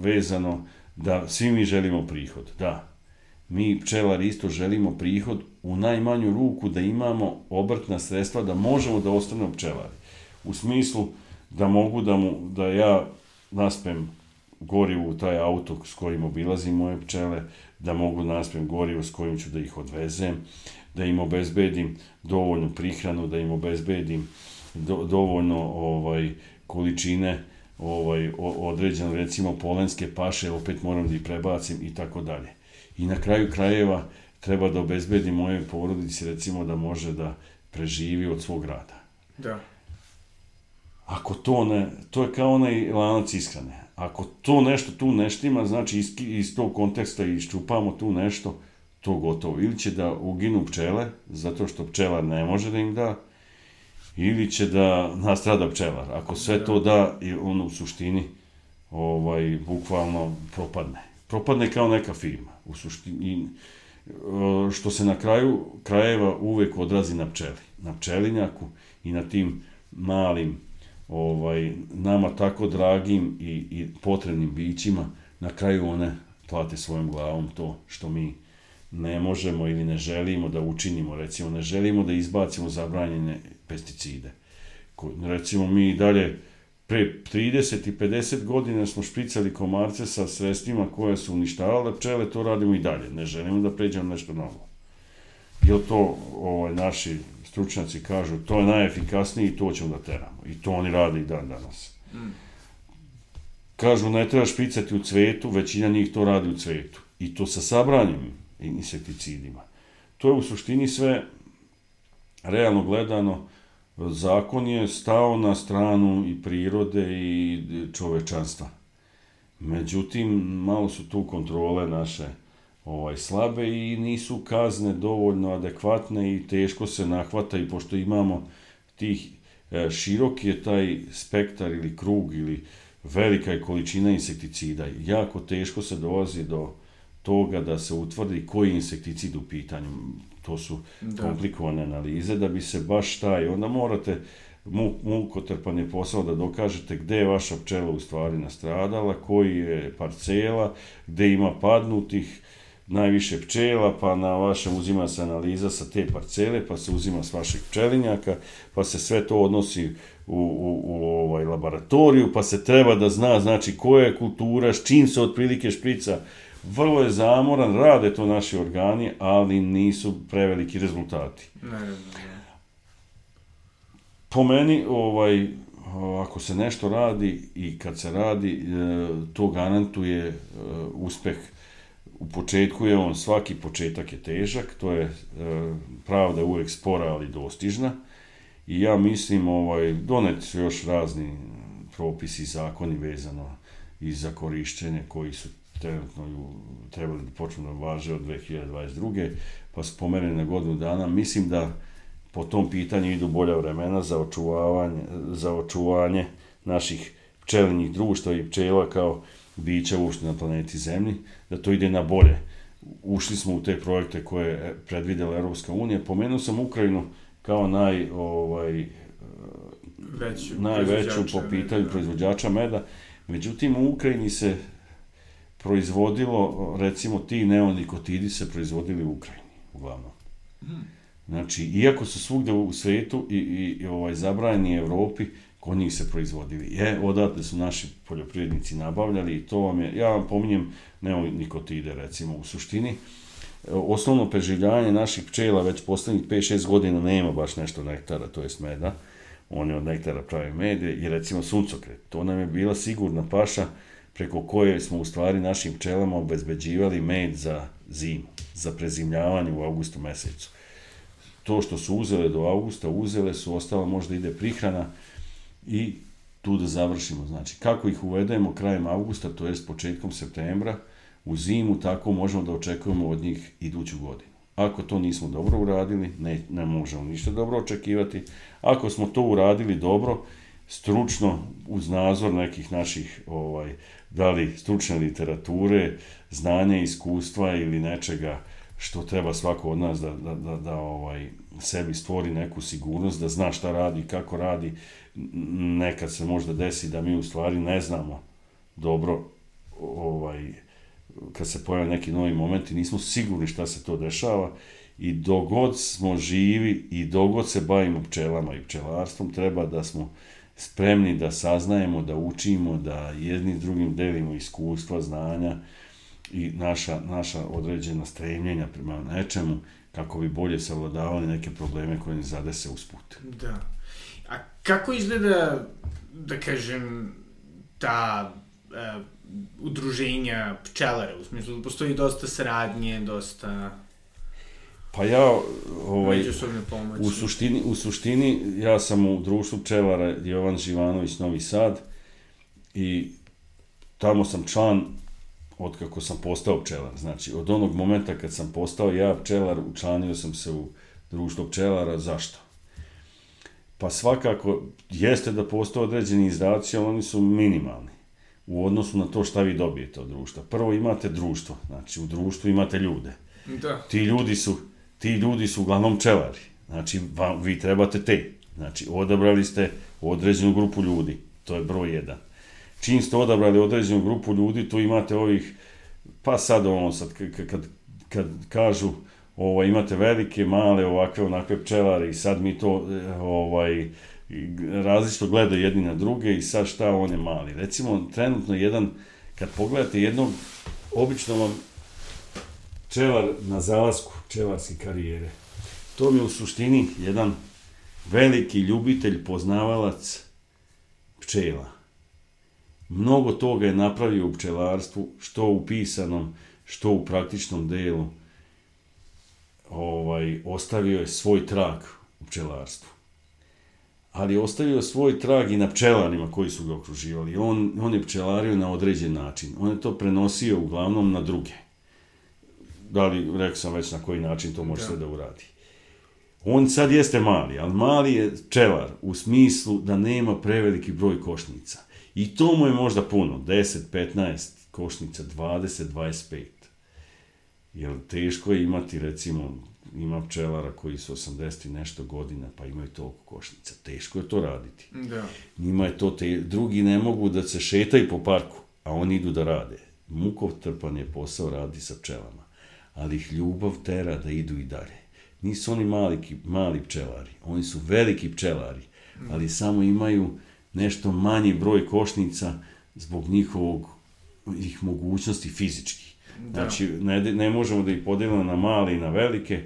vezano da svi mi želimo prihod, da, mi pčelari isto želimo prihod u najmanju ruku da imamo obrtna sredstva da možemo da ostanemo pčelari. U smislu da mogu da, mu, da ja naspem gorivo u taj auto s kojim obilazim moje pčele, da mogu naspem gorivo s kojim ću da ih odvezem, da im obezbedim dovoljnu prihranu, da im obezbedim do, dovoljno ovaj količine ovaj određeno recimo polenske paše opet moram da ih prebacim i tako dalje. I na kraju krajeva treba da obezbedi moje porodici recimo da može da preživi od svog rada. Da. Ako to ne, to je kao onaj lanac ishrane. Ako to nešto tu neštima, znači iz, iz tog konteksta iščupamo tu nešto, to gotovo. Ili će da uginu pčele, zato što pčelar ne može da im da, ili će da nastrada pčelar. Ako sve to da, i on u suštini ovaj, bukvalno propadne. Propadne kao neka firma. U suštini, što se na kraju krajeva uvek odrazi na pčeli. Na pčelinjaku i na tim malim ovaj, nama tako dragim i, i potrebnim bićima, na kraju one plate svojom glavom to što mi ne možemo ili ne želimo da učinimo, recimo ne želimo da izbacimo zabranjene pesticide. Recimo mi dalje pre 30 i 50 godina smo špricali komarce sa sredstvima koje su uništavale pčele, to radimo i dalje. Ne želimo da pređemo nešto novo. Jel to ovaj, naši stručnjaci kažu to je najefikasnije i to ćemo da teramo. I to oni rade i dan danas. Mm. Kažu ne treba špricati u cvetu, većina njih to radi u cvetu. I to sa sabranjem insekticidima. To je u suštini sve realno gledano zakon je stao na stranu i prirode i čovečanstva. Međutim, malo su tu kontrole naše ovaj slabe i nisu kazne dovoljno adekvatne i teško se nahvata i pošto imamo tih e, širok je taj spektar ili krug ili velika je količina insekticida. Jako teško se dolazi do toga da se utvrdi koji insekticid u pitanju. To su da. komplikovane analize da bi se baš taj, onda morate mukotrpan je posao da dokažete gde je vaša pčela u stvari nastradala, koji je parcela, gde ima padnutih, najviše pčela, pa na vašem uzima se analiza sa te parcele, pa se uzima s vašeg pčelinjaka, pa se sve to odnosi u, u, u ovaj laboratoriju, pa se treba da zna znači koja je kultura, s čim se otprilike šprica. Vrlo je zamoran, rade to naši organi, ali nisu preveliki rezultati. Ne, ne. Po meni, ovaj, ako se nešto radi i kad se radi, e, to garantuje e, uspeh u početku je on, svaki početak je težak, to je, e, pravda uvek spora, ali dostižna. I ja mislim, ovaj, doneti su još razni propisi i zakoni vezano i za korišćenje koji su trenutno trebali da počnu da važe od 2022. pa su pomereni na godinu dana. Mislim da po tom pitanju idu bolja vremena za očuvanje, za očuvanje naših pčelinjih društva i pčela kao bića uopšte na planeti Zemlji, da to ide na bolje. Ušli smo u te projekte koje je predvidela Europska unija. Pomenuo sam Ukrajinu kao naj, ovaj, Veću, najveću po pitanju meda. proizvođača meda. Međutim, u Ukrajini se proizvodilo, recimo ti neonikotidi se proizvodili u Ukrajini, uglavnom. Hmm. Znači, iako su svugde u svetu i, i, i ovaj, zabranjeni Evropi, kod njih se proizvodili. Je, odatle su naši poljoprivrednici nabavljali i to vam je, ja vam pominjem neonikotide recimo u suštini, osnovno preživljanje naših pčela već poslednjih 5-6 godina nema baš nešto nektara, to jest meda, oni od nektara prave mede i recimo suncokret. To nam je bila sigurna paša preko koje smo u stvari našim pčelama obezbeđivali med za zimu, za prezimljavanje u augustu mesecu. To što su uzele do augusta, uzele su, ostala možda ide prihrana, i tu da završimo. Znači, kako ih uvedemo krajem avgusta, to jest početkom septembra, u zimu, tako možemo da očekujemo od njih iduću godinu. Ako to nismo dobro uradili, ne, ne možemo ništa dobro očekivati. Ako smo to uradili dobro, stručno, uz nazor nekih naših, ovaj, da li stručne literature, znanja, iskustva ili nečega što treba svako od nas da, da, da, da ovaj, sebi stvori neku sigurnost, da zna šta radi, kako radi, nekad se možda desi da mi u stvari ne znamo dobro ovaj, kad se pojave neki novi momenti, nismo sigurni šta se to dešava i dogod smo živi i dogod se bavimo pčelama i pčelarstvom, treba da smo spremni da saznajemo, da učimo, da jedni drugim delimo iskustva, znanja i naša, naša određena stremljenja prema nečemu, kako bi bolje savladavali neke probleme koje ne zadese usput. Da. A kako izgleda, da kažem, ta uh, udruženja pčelara, u smislu da postoji dosta saradnje, dosta... Pa ja, ovaj, u suštini, u suštini, ja sam u društvu pčelara Jovan Živanović Novi Sad i tamo sam član od kako sam postao pčelar. Znači, od onog momenta kad sam postao ja pčelar, učlanio sam se u društvo pčelara. Zašto? Pa svakako, jeste da postoje određeni izdaci, ali oni su minimalni u odnosu na to šta vi dobijete od društva. Prvo imate društvo, znači u društvu imate ljude. Da. Ti ljudi su, ti ljudi su uglavnom pčelari. Znači, vam, vi trebate te. Znači, odabrali ste određenu grupu ljudi. To je broj jedan. Čim ste odabrali određenu grupu ljudi, tu imate ovih, pa sad ono, sad kad, kad, kad kažu, ovaj, imate velike, male, ovakve, onakve pčelare i sad mi to, eh, ovaj, različito gledaju jedni na druge i sad šta on je mali. Recimo, trenutno jedan, kad pogledate jednog, obično vam pčelar na zalasku pčelarske karijere. To mi je u suštini jedan veliki ljubitelj, poznavalac pčela. Mnogo toga je napravio u pčelarstvu, što u pisanom, što u praktičnom delu. Ovaj, ostavio je svoj trag u pčelarstvu ali je ostavio svoj trag i na pčelarima koji su ga okruživali. On, on je pčelario na određen način. On je to prenosio uglavnom na druge. Da li, rekao sam već na koji način to može da. sve da uradi. On sad jeste mali, ali mali je pčelar u smislu da nema preveliki broj košnica. I to mu je možda puno, 10, 15 košnica, 20, 25. Jer teško je imati recimo ima pčelara koji su 80 i nešto godina, pa imaju toliko košnica. Teško je to raditi. Da. Njima je to, te, drugi ne mogu da se šetaju po parku, a oni idu da rade. Mukov trpan je posao radi sa pčelama, ali ih ljubav tera da idu i dalje. Nisu oni mali, mali pčelari, oni su veliki pčelari, ali samo imaju nešto manji broj košnica zbog njihovog ih mogućnosti fizički. Da. Znači, ne, ne možemo da ih podelimo na male i na velike,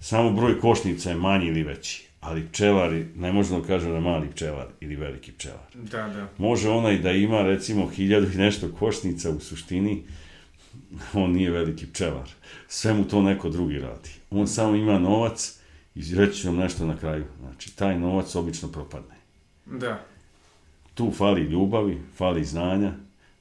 samo broj košnica je manji ili veći. Ali pčelari, ne možemo da kažemo da mali pčelar ili veliki pčelar. Da, da. Može onaj da ima recimo hiljadu i nešto košnica u suštini, on nije veliki pčelar. Sve mu to neko drugi radi. On samo ima novac i reći ću vam nešto na kraju. Znači, taj novac obično propadne. Da. Tu fali ljubavi, fali znanja,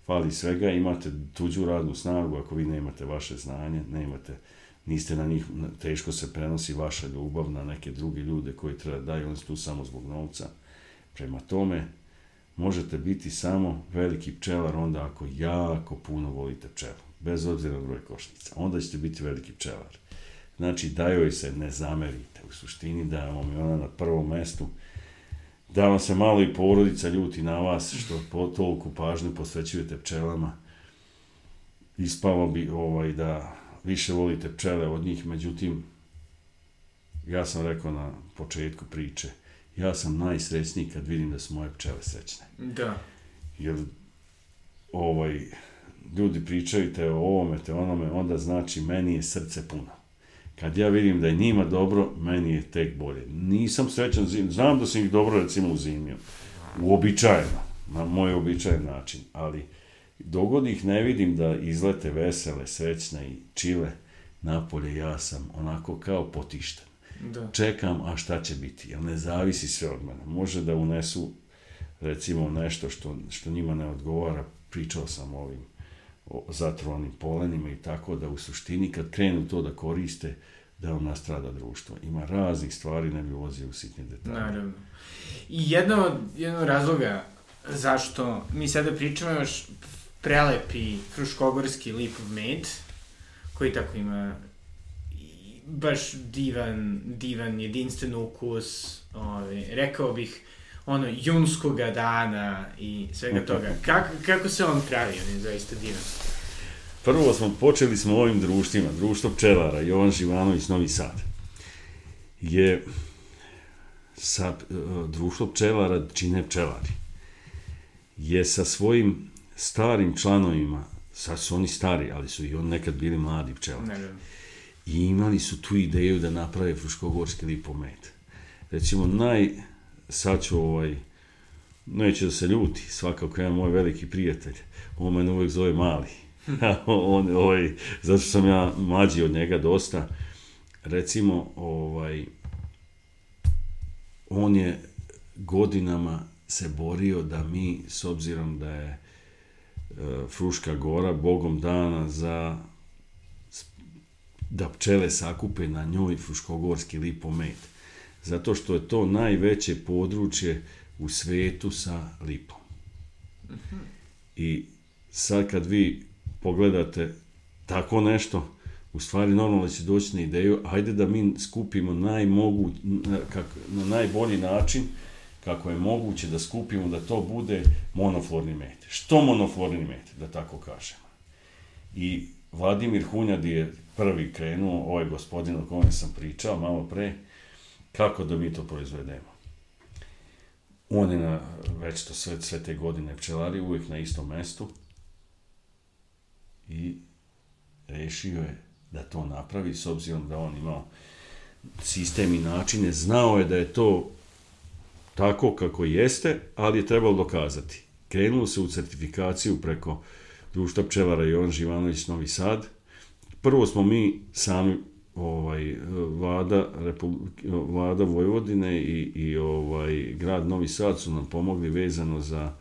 fali svega, imate tuđu radnu snagu, ako vi nemate vaše znanje, nemate, niste na njih, teško se prenosi vaša ljubav na neke druge ljude koji treba da daju, oni su tu samo zbog novca. Prema tome, možete biti samo veliki pčelar onda ako jako puno volite pčelu, bez obzira na broj košnica. Onda ćete biti veliki pčelar. Znači, da joj se ne zamerite. U suštini da vam je ona na prvom mestu, da vam se malo i porodica ljuti na vas, što po, toliko pažnju posvećujete pčelama. Ispalo bi ovaj, da više volite pčele od njih, međutim, ja sam rekao na početku priče, ja sam najsrećniji kad vidim da su moje pčele srećne. Da. Jer ovaj, ljudi pričaju te o ovome, te onome, onda znači meni je srce puno. Kad ja vidim da je njima dobro, meni je tek bolje. Nisam srećan zim, znam da sam ih dobro recimo uzimio. Uobičajeno, na moj običajen način, ali dogod ih ne vidim da izlete vesele, srećne i čile napolje, ja sam onako kao potišten. Da. Čekam, a šta će biti, jer ne zavisi sve od mene. Može da unesu recimo nešto što, što njima ne odgovara, pričao sam o ovim zatrovanim polenima i tako da u suštini kad krenu to da koriste, da vam nastrada društvo. Ima raznih stvari, ne bi ulazio u sitne detalje. Naravno. I jedno od, jedno od razloga zašto mi sada pričamo još prelepi fruškogorski lipov med, koji tako ima baš divan, divan, jedinstven ukus, ovaj, rekao bih, ono, junskoga dana i svega toga. Kako, kako se on pravi, on je zaista divan. Prvo smo, počeli smo ovim društvima, društvo pčelara, Jovan Živanović, Novi Sad, je sa uh, društvo pčelara čine pčelari je sa svojim starim članovima, sad su oni stari, ali su i on nekad bili mladi pčelari. Ne, ne. I imali su tu ideju da naprave fruškogorski lipomet. Recimo, naj, sad ću ovaj, neće da se ljuti, svakako jedan moj veliki prijatelj, on mene uvek zove mali. on, ovaj, zato što sam ja mlađi od njega dosta. Recimo, ovaj, on je godinama se borio da mi, s obzirom da je e, Fruška gora bogom dana za da pčele sakupe na njoj fruškogorski lipomet. Zato što je to najveće područje u svetu sa lipom. I sad kad vi pogledate tako nešto, u stvari normalno će doći na ideju, ajde da mi skupimo najmogu, na, kak, na najbolji način kako je moguće da skupimo da to bude monoflorni met. Što monoflorni met, da tako kažemo. I Vladimir Hunjad je prvi krenuo, ovaj gospodin o kojem sam pričao malo pre, kako da mi to proizvedemo. On je na, već to sve, sve te godine pčelari, uvijek na istom mestu i rešio je da to napravi, s obzirom da on imao sistem i načine, znao je da je to tako kako jeste, ali je trebalo dokazati. Krenulo se u certifikaciju preko društva pčelara Jovan Živanović Novi Sad. Prvo smo mi sami ovaj vlada Republike, vlada Vojvodine i, i ovaj grad Novi Sad su nam pomogli vezano za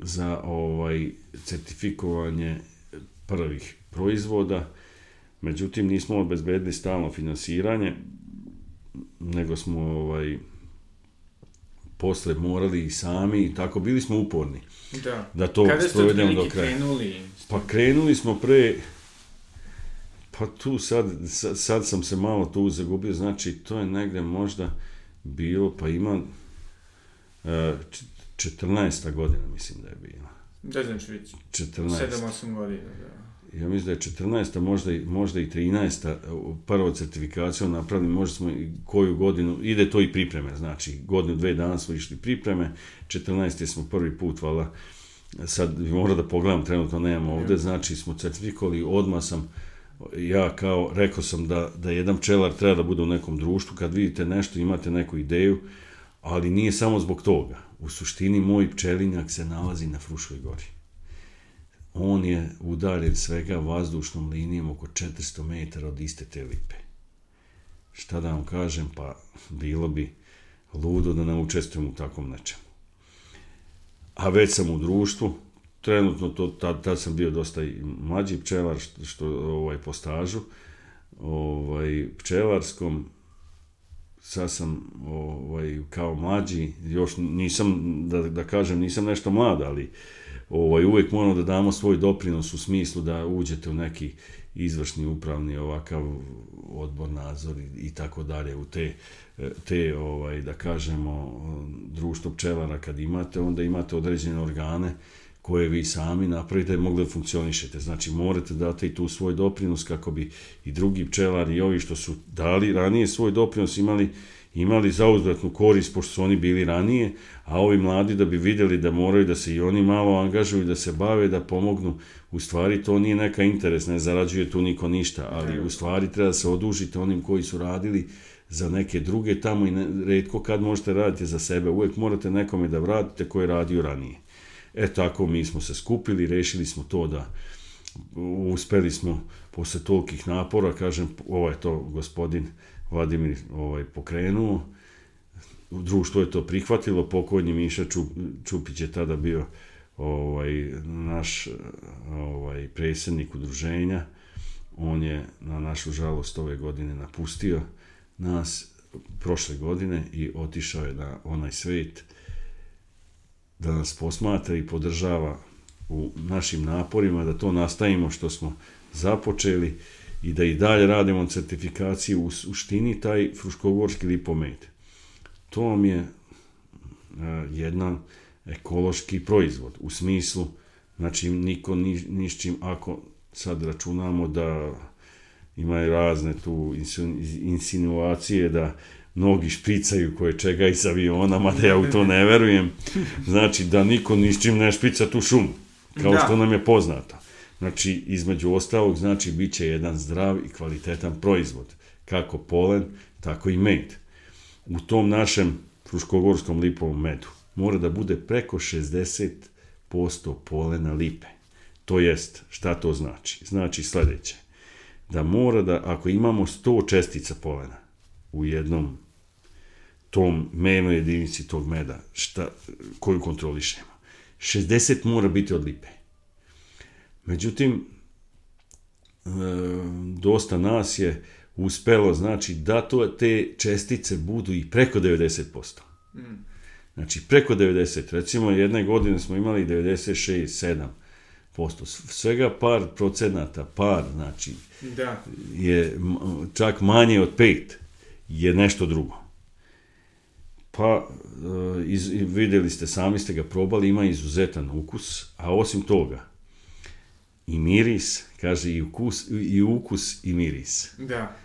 za ovaj certifikovanje prvih proizvoda. Međutim nismo obezbedili stalno finansiranje, nego smo ovaj posle morali i sami i tako bili smo uporni. Da. Da to Kada ste sprovedemo do kraja. krenuli? Pa krenuli smo pre pa tu sad, sad, sam se malo tu zagubio, znači to je negde možda bilo, pa ima e, č- 14. godina mislim da je bila. Da, znači već 14. 7-8 godina, da. Ja mislim da je 14. možda i, možda i 13. prvo certifikaciju napravili, možda smo i koju godinu, ide to i pripreme, znači godinu, dve dana smo išli pripreme, 14. smo prvi put, vala, sad mora da pogledam, trenutno nemam ovde, znači smo certifikovali, odmah sam, ja kao, rekao sam da, da jedan pčelar treba da bude u nekom društvu, kad vidite nešto, imate neku ideju, ali nije samo zbog toga. U suštini, moj pčelinjak se nalazi na Fruškoj gori on je udaljen svega vazdušnom linijom oko 400 metara od iste te lipe. Šta da vam kažem, pa bilo bi ludo da ne učestvujem u takvom nečemu. A već sam u društvu, trenutno to, tad, tad sam bio dosta i mlađi pčelar, što, što ovaj, po stažu, ovaj, pčelarskom, sad sam ovaj, kao mlađi, još nisam, da, da kažem, nisam nešto mlad, ali ovaj, uvek moramo da damo svoj doprinos u smislu da uđete u neki izvršni upravni ovakav odbor nadzor i, i tako dalje u te te ovaj da kažemo društvo pčelara kad imate onda imate određene organe koje vi sami napravite da mogli da funkcionišete. Znači, morate dati i tu svoj doprinos kako bi i drugi pčelari i ovi što su dali ranije svoj doprinos imali imali zauzvratnu korist pošto su oni bili ranije, a ovi mladi da bi videli da moraju da se i oni malo angažuju, da se bave, da pomognu, u stvari to nije neka interes, ne zarađuje tu niko ništa, ali u stvari treba da se odužite onim koji su radili za neke druge tamo i ne, redko kad možete raditi za sebe, uvek morate nekome da vratite koji je radio ranije. E tako mi smo se skupili, rešili smo to da uspeli smo posle tolikih napora, kažem, ovo je to gospodin Vladimir ovaj, pokrenuo, društvo je to prihvatilo, pokojni Miša Čup, Čupić je tada bio ovaj, naš ovaj, predsjednik udruženja, on je na našu žalost ove godine napustio nas prošle godine i otišao je na onaj svet da nas posmatra i podržava u našim naporima da to nastavimo što smo započeli i da i dalje radimo certifikaciju u suštini taj fruškogorski lipomet. To vam je jedan ekološki proizvod u smislu znači niko ni, ako sad računamo da ima i razne tu insinuacije da mnogi špricaju koje čega iz aviona, mada ja u to ne verujem. Znači, da niko ni s čim ne šprica tu šumu, kao Da. što nam je poznato. Znači, između ostalog, znači, bit će jedan zdrav i kvalitetan proizvod. Kako polen, tako i med. U tom našem fruškogorskom lipovom medu mora da bude preko 60% polena lipe. To jest, šta to znači? Znači sledeće, da mora da, ako imamo 100 čestica polena u jednom tom mernoj jedinici tog meda, šta, koju kontrolišemo, 60 mora biti od lipe. Međutim, e, dosta nas je uspelo, znači, da to, te čestice budu i preko 90%. Znači, preko 90. Recimo, jedne godine smo imali 96, 7 posto. Svega par procenata, par, znači, Da. je čak manje od 5 je nešto drugo. Pa, e, iz, videli ste, sami ste ga probali, ima izuzetan ukus, a osim toga, i miris, kaže i ukus, i ukus i miris. Da.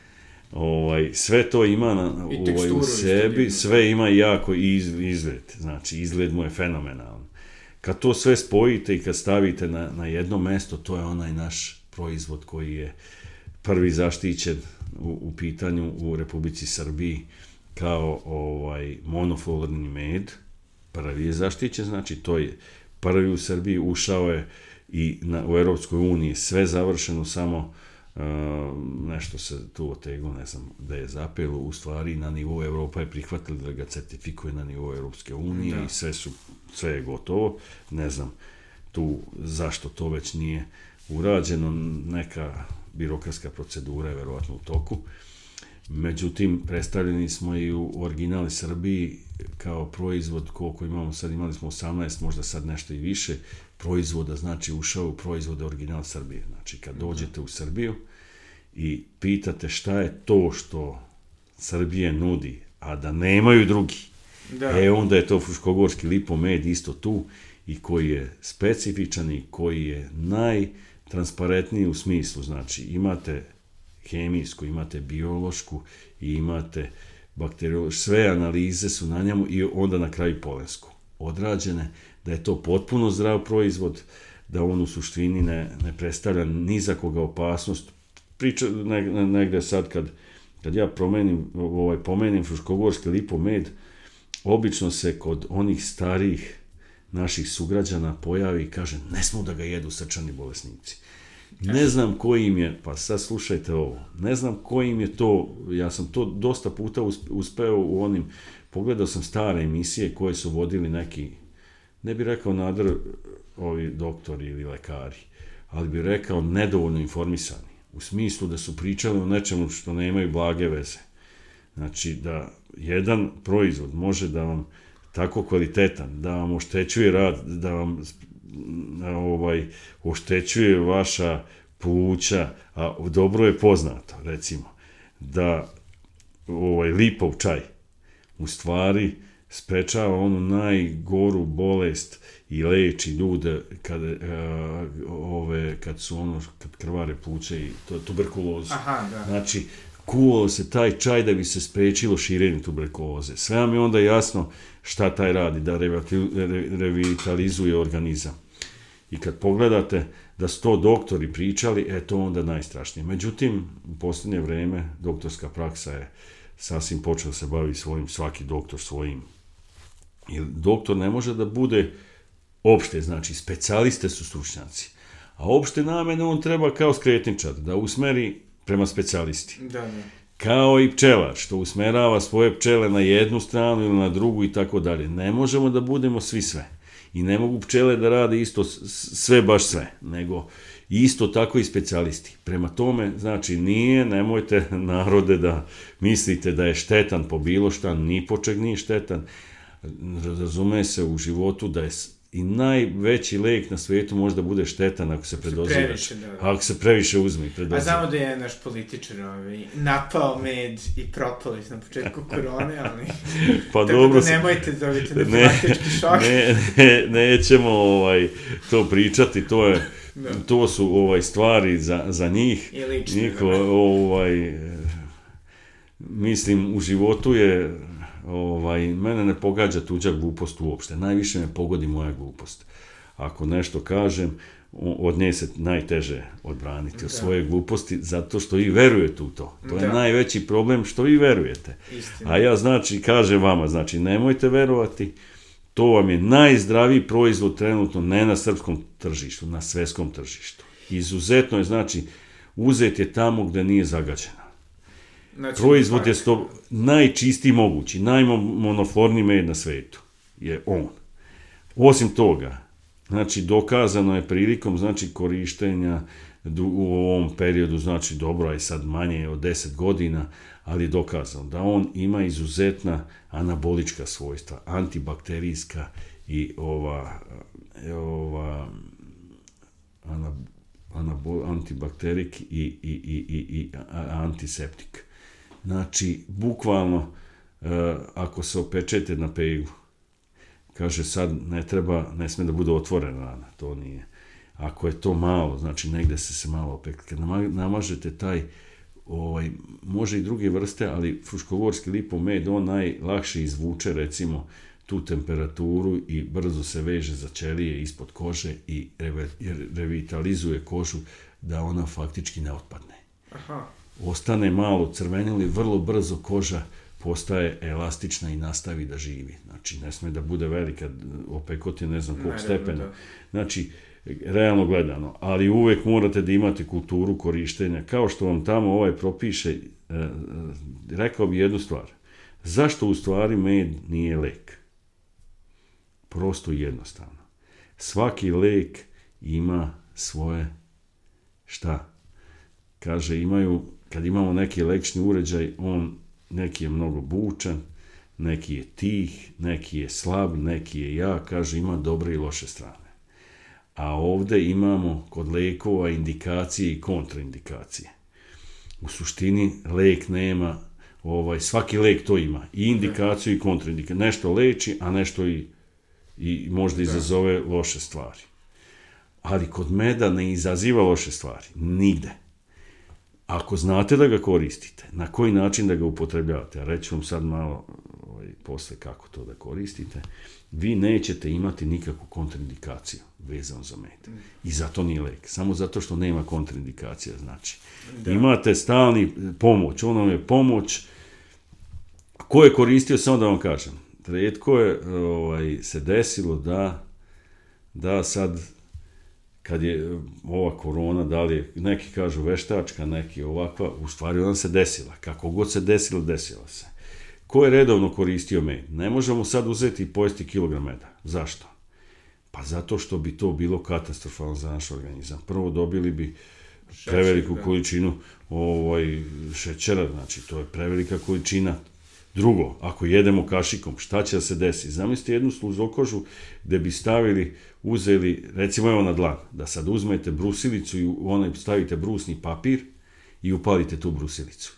Ovaj, sve to ima na, ovaj, u sebi, sve ima jako iz, izgled, znači izgled mu je fenomenalan. Kad to sve spojite i kad stavite na, na jedno mesto, to je onaj naš proizvod koji je prvi zaštićen u, u pitanju u Republici Srbiji kao ovaj monoflorni med, prvi je zaštićen, znači to je prvi u Srbiji ušao je i na, u Europskoj uniji sve završeno, samo uh, nešto se tu oteglo, ne znam da je zapelo, u stvari na nivou Evropa je prihvatila da ga certifikuje na nivou Europske unije Da. i sve, su, sve je gotovo, ne znam tu zašto to već nije urađeno, neka birokratska procedura je verovatno u toku. Međutim, predstavljeni smo i u originali Srbiji kao proizvod, koliko imamo sad, imali smo 18, možda sad nešto i više, proizvoda, znači ušao u proizvode original Srbije. Znači, kad dođete u Srbiju i pitate šta je to što Srbije nudi, a da nemaju drugi, Da. E, onda je to fruškogorski lipomed isto tu i koji je specifičan i koji je najtransparentniji u smislu. Znači, imate hemijsku, imate biološku i imate bakteriološku. Sve analize su na njemu i onda na kraju polensku. Odrađene, da je to potpuno zdrav proizvod, da on u suštini ne, ne predstavlja ni za koga opasnost. Priča ne, ne, negde sad kad, kad ja promenim, ovaj, pomenim fruškogorski lipomed, obično se kod onih starijih naših sugrađana pojavi i kaže ne smo da ga jedu srčani bolesnici. Ne znam koji im je, pa sad slušajte ovo, ne znam koji im je to, ja sam to dosta puta us- uspeo u onim, pogledao sam stare emisije koje su vodili neki, ne bi rekao nadr ovi doktori ili lekari, ali bi rekao nedovoljno informisani, u smislu da su pričali o nečemu što nemaju blage veze. Znači da jedan proizvod može da vam tako kvalitetan, da vam oštećuje rad, da vam ovaj oštećuje vaša pluća, a dobro je poznato, recimo, da ovaj lipov čaj u stvari sprečava onu najgoru bolest i leči ljude kad, a, ove, kad su ono, kad krvare pluće i to, tuberkulozu. Aha, da. Znači, kuvao se taj čaj da bi se sprečilo širenje tuberkuloze. Sve vam je onda jasno šta taj radi, da revitali- re- revitalizuje organizam. I kad pogledate da su to doktori pričali, e to onda najstrašnije. Međutim, u posljednje vreme doktorska praksa je sasvim počela se bavi svojim, svaki doktor svojim. Jer doktor ne može da bude opšte, znači specijaliste su stručnjaci. A opšte namene on treba kao skretničar, da usmeri prema specijalisti. Da, da. Kao i pčelar, što usmerava svoje pčele na jednu stranu ili na drugu i tako dalje. Ne možemo da budemo svi sve. I ne mogu pčele da rade isto sve baš sve, nego isto tako i specijalisti. Prema tome, znači, nije, nemojte narode da mislite da je štetan po bilo šta, ni po čeg nije štetan. Razume se u životu da je i najveći lek na svetu može da bude štetan ako se predoziraš. previše, da, da. Ako se previše uzme i A predoziraš. znamo da je naš političar ovaj, napao med i propali na početku korone, ali... Pa Tako dobro, da nemojte dobiti ne, anafilaktički šok. ne, ne, nećemo ovaj, to pričati, to, je, Da. to su ovaj stvari za, za njih. I lični, Niko, da. ovaj, mislim, u životu je, ovaj, mene ne pogađa tuđa glupost uopšte. Najviše me pogodi moja glupost. Ako nešto kažem, od nje se najteže odbraniti od svoje gluposti, zato što i verujete u to. To je Da. najveći problem što vi verujete. Istina. A ja znači, kažem vama, znači nemojte verovati, to vam je najzdraviji proizvod trenutno ne na srpskom tržištu, na svetskom tržištu. Izuzetno je, znači, uzet je tamo gde nije zagađeno. Znači, Proizvod je tak. sto, najčistiji mogući, najmonoflorniji med na svetu je on. Osim toga, znači dokazano je prilikom znači korištenja u ovom periodu, znači dobro, a i sad manje od 10 godina, ali je dokazano da on ima izuzetna anabolička svojstva, antibakterijska i ova, ova ana, anabol, antibakterik i, i, i, i, i antiseptik. Znači, bukvalno, e, ako se opečete na pegu, kaže sad ne treba, ne sme da bude otvorena rana, to nije. Ako je to malo, znači negde se se malo opekli. Kad nama- namažete taj, ovaj, može i druge vrste, ali fruškogorski lipomed, on najlakše izvuče, recimo, tu temperaturu i brzo se veže za ćelije ispod kože i revitalizuje kožu da ona faktički ne otpadne Aha. Ostane malo crvenili, vrlo brzo koža postaje elastična i nastavi da živi. Znači, ne sme da bude velika, opekot je ne znam Naravno, stepena. da. Znači, realno gledano, ali uvek morate da imate kulturu korištenja. Kao što vam tamo ovaj propiše, e, e, rekao bi jednu stvar. Zašto u stvari med nije lek? Prosto jednostavno. Svaki lek ima svoje šta? Kaže, imaju, kad imamo neki lekčni uređaj, on neki je mnogo bučan, neki je tih, neki je slab, neki je jak, kaže, ima dobre i loše strane. A ovde imamo kod lekova indikacije i kontraindikacije. U suštini lek nema, ovaj, svaki lek to ima, i indikaciju i kontraindikaciju. Nešto leči, a nešto i, i možda izazove loše stvari. Ali kod meda ne izaziva loše stvari, nigde. Ako znate da ga koristite, na koji način da ga upotrebljavate, a reću vam sad malo ovaj, posle kako to da koristite, vi nećete imati nikakvu kontraindikaciju vezano za med. I zato nije lek. Samo zato što nema kontraindikacija, znači. Da. Imate stalni pomoć, ono je pomoć. Ko je koristio, samo da vam kažem, redko je ovaj, se desilo da da sad kad je ova korona, da li neki kažu veštačka, neki ovakva, u stvari ona se desila. Kako god se desilo, desila se. Ko je redovno koristio med? Ne možemo sad uzeti i pojesti kilogram meda. Zašto? Pa zato što bi to bilo katastrofalno za naš organizam. Prvo dobili bi preveliku da. količinu ovaj, šećera, znači to je prevelika količina. Drugo, ako jedemo kašikom, šta će da se desi? Zamislite jednu sluzokožu gde bi stavili, uzeli, recimo evo na dlan, da sad uzmete brusilicu i u onaj stavite brusni papir i upalite tu brusilicu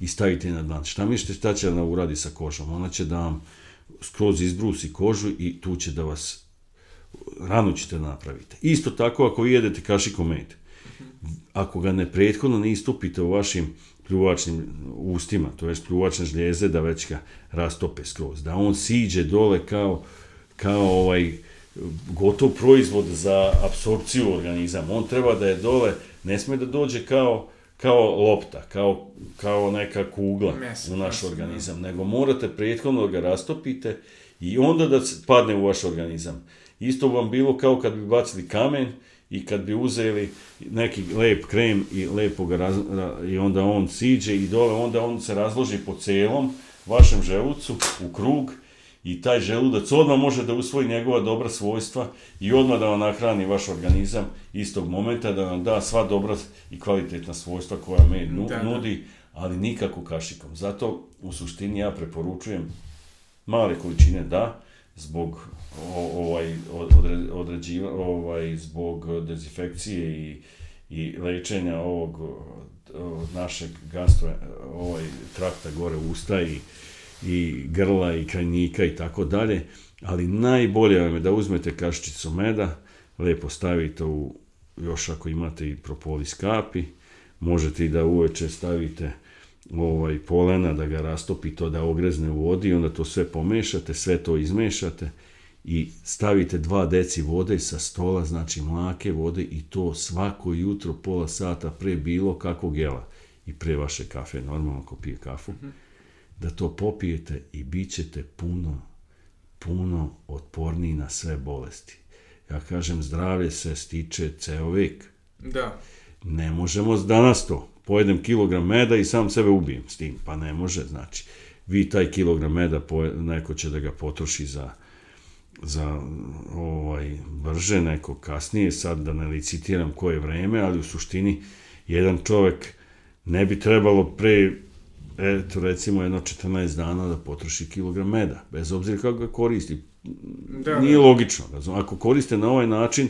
i stavite na dlan. Šta mislite šta će ona uradi sa kožom? Ona će da vam skroz izbrusi kožu i tu će da vas ranu ćete da napravite. Isto tako ako jedete kašikom med. Ako ga ne prethodno ne istupite u vašim pljuvačnim ustima, to je pljuvačne žljeze, da već ga rastope skroz. Da on siđe dole kao, kao ovaj gotov proizvod za apsorpciju organizama. On treba da je dole, ne sme da dođe kao kao lopta, kao, kao neka kugla Meso, u naš meso, da. organizam, nego morate prethodno da ga rastopite i onda da padne u vaš organizam. Isto vam bilo kao kad bi bacili kamen i kad bi uzeli neki lep krem i lepo ga raz, ra- i onda on siđe i dole, onda on se razloži po celom vašem želucu u krug i taj želudac odmah može da usvoji njegova dobra svojstva i odmah da vam nahrani vaš organizam istog momenta, da vam da sva dobra i kvalitetna svojstva koja med nu, Da, da. nudi, ali nikako kašikom. Zato u suštini ja preporučujem male količine da, zbog ovaj od- odre- određiva ovaj zbog dezinfekcije i i lečenja ovog našeg gastro ovaj trakta gore usta i i grla i krajnika i tako dalje, ali najbolje vam je da uzmete kašičicu meda, lepo stavite u, još ako imate i propolis kapi, možete i da uveče stavite ovaj, polena, da ga rastopi to, da ogrezne u vodi, onda to sve pomešate, sve to izmešate i stavite dva deci vode sa stola, znači mlake vode i to svako jutro pola sata pre bilo kakvog jela i pre vaše kafe, normalno ako pije kafu, da to popijete i bit ćete puno, puno otporniji na sve bolesti. Ja kažem, zdravlje se stiče ceo vek. Da. Ne možemo danas to. Pojedem kilogram meda i sam sebe ubijem s tim. Pa ne može, znači. Vi taj kilogram meda, neko će da ga potroši za za ovaj brže, neko kasnije, sad da ne licitiram koje vreme, ali u suštini jedan čovek ne bi trebalo pre eto recimo jedno 14 dana da potroši kilogram meda, bez obzira kako ga koristi. Da, Nije da. logično. razum- Ako koriste na ovaj način,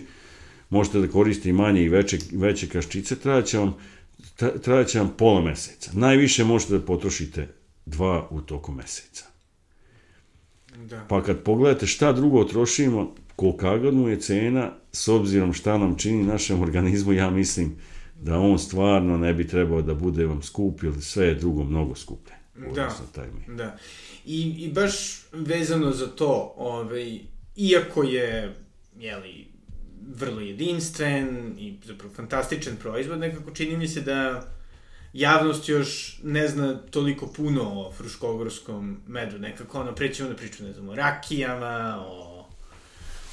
možete da koriste i manje i veće, veće kaščice, trajaće vam, tra- trajaće vam pola meseca. Najviše možete da potrošite dva u toku meseca. Da. Pa kad pogledate šta drugo trošimo, kolika god mu je cena, s obzirom šta nam čini našem organizmu, ja mislim da on stvarno ne bi trebao da bude vam skup, jer sve je drugo mnogo skuplje. Da. taj mi. Da. I, I baš vezano za to, ovaj, iako je, jeli, vrlo jedinstven i zapravo fantastičan proizvod, nekako čini mi se da javnost još ne zna toliko puno o fruškogorskom medu, nekako ono, prećemo da pričamo, ne znam, o rakijama, o,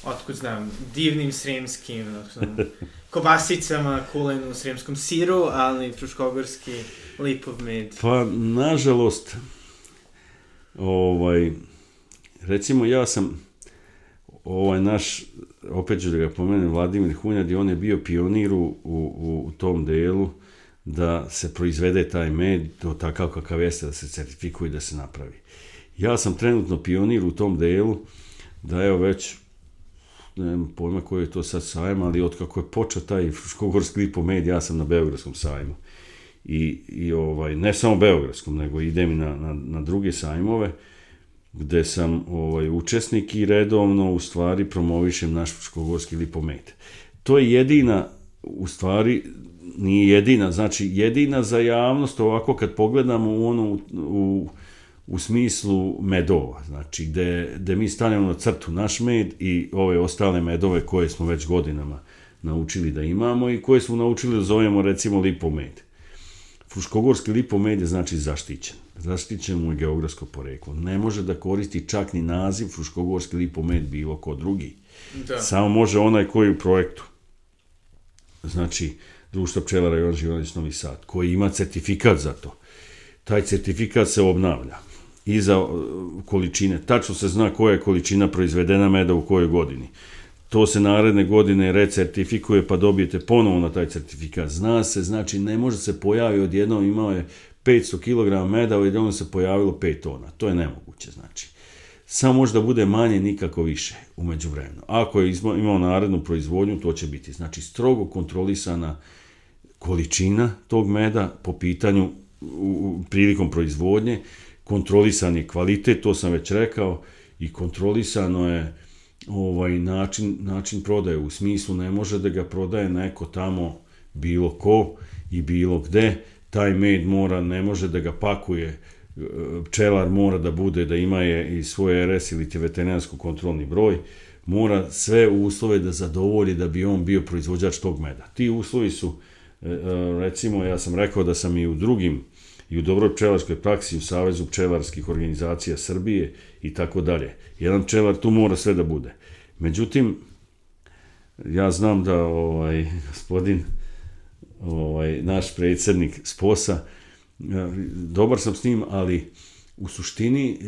otkud znam, divnim sremskim, znam, kobasicama, kulenu, sremskom siru, ali fruškogorski lipov med. Pa, nažalost, ovaj, recimo ja sam, ovaj naš, opet ću da ga pomenem, Vladimir Hunjadi, on je bio pionir u, u, u tom delu da se proizvede taj med, to takav kakav jeste, da se certifikuje da se napravi. Ja sam trenutno pionir u tom delu, da evo već nemam pojma koji je to sad sajam, ali od kako je počeo taj Fruškogorski lipo med, ja sam na Beogradskom sajmu i, i ovaj, ne samo Beogradskom, nego idem i na, na, na druge sajmove, gde sam ovaj, učesnik i redovno u stvari promovišem naš Fruškogorski lipomet. To je jedina, u stvari, nije jedina, znači jedina za javnost, ovako kad pogledamo u ono, u, u smislu medova, znači gde, gde mi stanemo na crtu naš med i ove ostale medove koje smo već godinama naučili da imamo i koje smo naučili da zovemo recimo lipomed. Fruškogorski lipomed je znači zaštićen. Zaštićen mu je geografsko poreklo. Ne može da koristi čak ni naziv Fruškogorski lipomed bilo ko drugi. Da. Samo može onaj koji u projektu. Znači, društvo pčelara Jovan Živanić Novi Sad, koji ima certifikat za to. Taj certifikat se obnavlja i za uh, količine. Tačno se zna koja je količina proizvedena meda u kojoj godini. To se naredne godine recertifikuje pa dobijete ponovo na taj certifikat. Zna se, znači ne može se pojavi odjednom, imao je 500 kg meda, odjednom se pojavilo 5 tona. To je nemoguće, znači. Samo može da bude manje, nikako više umeđu vremenu. Ako je imao narednu proizvodnju, to će biti. Znači, strogo kontrolisana količina tog meda po pitanju u, u, prilikom proizvodnje, kontrolisan je kvalitet, to sam već rekao, i kontrolisano je ovaj način, način prodaje, u smislu ne može da ga prodaje neko tamo bilo ko i bilo gde, taj med mora, ne može da ga pakuje, e, pčelar mora da bude, da ima je i svoj RS ili ti veterinarsko kontrolni broj, mora sve uslove da zadovolji da bi on bio proizvođač tog meda. Ti uslovi su, e, e, recimo, ja sam rekao da sam i u drugim i u pčelarskoj praksi u Savezu pčelarskih organizacija Srbije i tako dalje. Jedan pčelar tu mora sve da bude. Međutim, ja znam da ovaj gospodin ovaj naš predsednik Sposa ja, dobar sam s njim, ali u suštini e,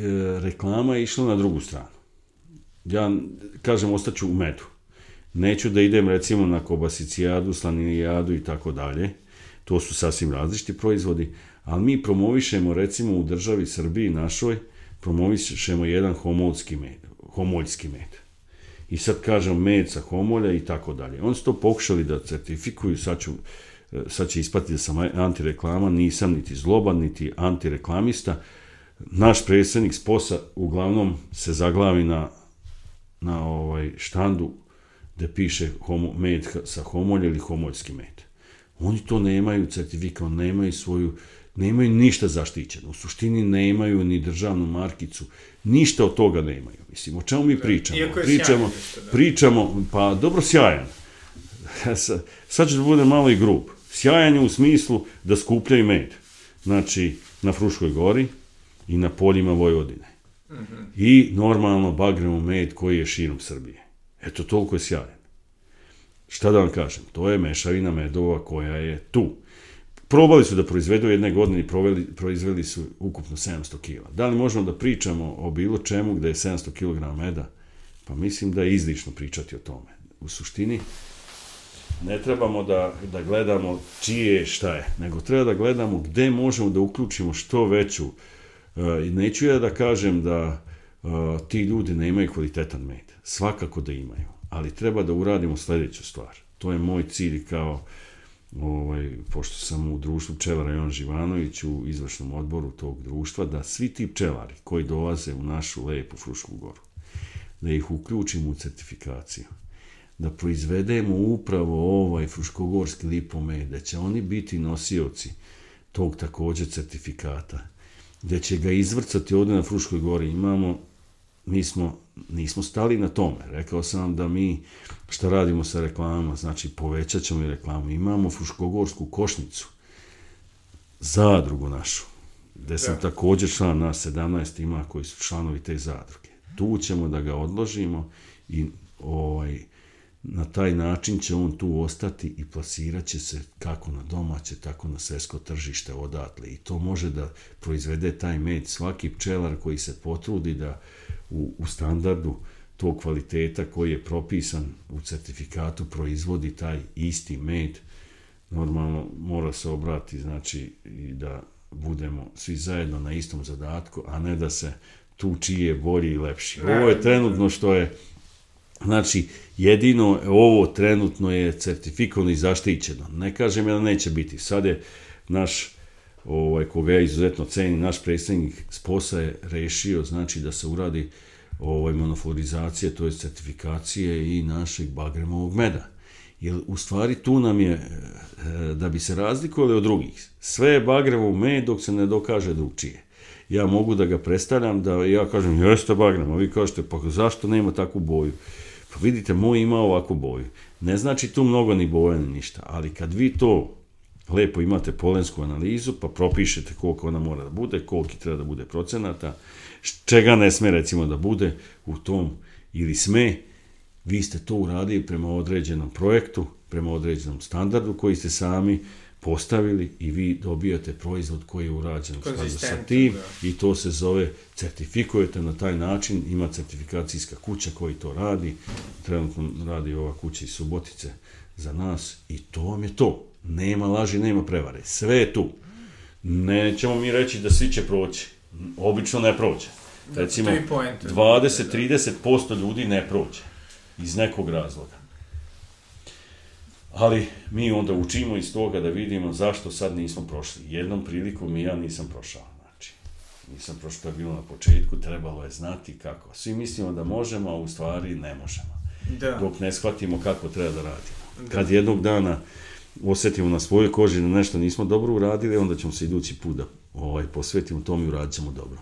reklama je išla na drugu stranu. Ja kažem ostaću u medu. Neću da idem recimo na kobasicijadu, slaninijadu i tako dalje. To su sasvim različiti proizvodi, ali mi promovišemo recimo u državi Srbiji našoj, promovišemo jedan homoljski med, homoljski med. I sad kažem med sa homolja i tako dalje. Oni su to pokušali da certifikuju, sad, ću, sad će ispati da sam antireklama, nisam niti zloban, niti antireklamista. Naš predsednik Sposa uglavnom se zaglavi na, na ovaj štandu gde piše homo, med sa homolja ili homoljski med. Oni to nemaju certifikat, nemaju svoju nemaju ništa zaštićeno. U suštini nemaju ni državnu markicu, ništa od toga nemaju. Mislim, o čemu mi pričamo? Iako je pričamo, sjajan, da. pričamo, pa dobro sjajan. Sad ću da bude malo i grub. Sjajan je u smislu da skupljaju med. Znači, na Fruškoj gori i na poljima Vojvodine. I normalno bagremo med koji je širom Srbije. Eto, toliko je sjajan. Šta da vam kažem? To je mešavina medova koja je tu. Probali su da proizvedu jedne godine i proveli, proizveli su ukupno 700 kila. Da li možemo da pričamo o bilo čemu gde je 700 kg meda? Pa mislim da je izlično pričati o tome. U suštini, ne trebamo da, da gledamo čije je šta je, nego treba da gledamo gde možemo da uključimo što veću. E, neću ja da kažem da e, ti ljudi ne imaju kvalitetan med. Svakako da imaju. Ali treba da uradimo sledeću stvar. To je moj cilj kao ovaj, pošto sam u društvu pčelara Jovan Živanović u izvršnom odboru tog društva, da svi ti pčelari koji dolaze u našu lepu Frušku goru, da ih uključimo u certifikaciju, da proizvedemo upravo ovaj fruškogorski lipomed, da će oni biti nosioci tog takođe certifikata, da će ga izvrcati ovde na Fruškoj gori. Imamo, mi smo, nismo stali na tome. Rekao sam vam da mi šta radimo sa reklamama, znači povećat ćemo i reklamu. Imamo Fruškogorsku košnicu, zadrugu našu, gde sam Da. takođe član, nas 17 ima koji su članovi te zadruge. Tu ćemo da ga odložimo i ovaj, na taj način će on tu ostati i plasirat će se kako na domaće, tako na svetsko tržište odatle. I to može da proizvede taj med svaki pčelar koji se potrudi da u, u standardu tog kvaliteta koji je propisan u certifikatu proizvodi taj isti med, normalno mora se obrati, znači i da budemo svi zajedno na istom zadatku, a ne da se tu čiji je bolji i lepši. Ovo je trenutno što je Znači, jedino ovo trenutno je certifikovano i zaštićeno. Ne kažem ja da neće biti. Sad je naš, ovaj, koga ja izuzetno cenim, naš predstavnik SPOSA je rešio, znači, da se uradi ovaj, monoflorizacija, to je certifikacije i našeg bagremovog meda. Jer u stvari tu nam je, e, da bi se razlikovali od drugih, sve je bagremov med dok se ne dokaže drugčije. Ja mogu da ga predstavljam, da ja kažem, jeste bagrem, a vi kažete, pa zašto nema takvu boju? Pa vidite, moj ima ovakvu boju. Ne znači tu mnogo ni boja ni ništa, ali kad vi to lepo imate polensku analizu, pa propišete koliko ona mora da bude, koliki treba da bude procenata, čega ne sme recimo da bude u tom, ili sme, vi ste to uradili prema određenom projektu, prema određenom standardu koji ste sami postavili i vi dobijate proizvod koji je urađen skladu sa tim da. i to se zove, certifikujete na taj način, ima certifikacijska kuća koji to radi, trenutno radi ova kuća iz Subotice za nas i to vam je to. Nema laži, nema prevare, sve je tu. Nećemo mi reći da svi će proći, obično ne prođe. Da, Recimo, to je i poenta. 20-30% ljudi ne prođe iz nekog razloga. Ali mi onda učimo iz toga da vidimo zašto sad nismo prošli. Jednom prilikom i ja nisam prošao. Znači, nisam prošao, to je bilo na početku, trebalo je znati kako. Svi mislimo da možemo, a u stvari ne možemo. Da. Dok ne shvatimo kako treba da radimo. Kad jednog dana osetimo na svojoj koži da nešto nismo dobro uradili, onda ćemo se idući put da ovaj, posvetimo tom i uradit ćemo dobro.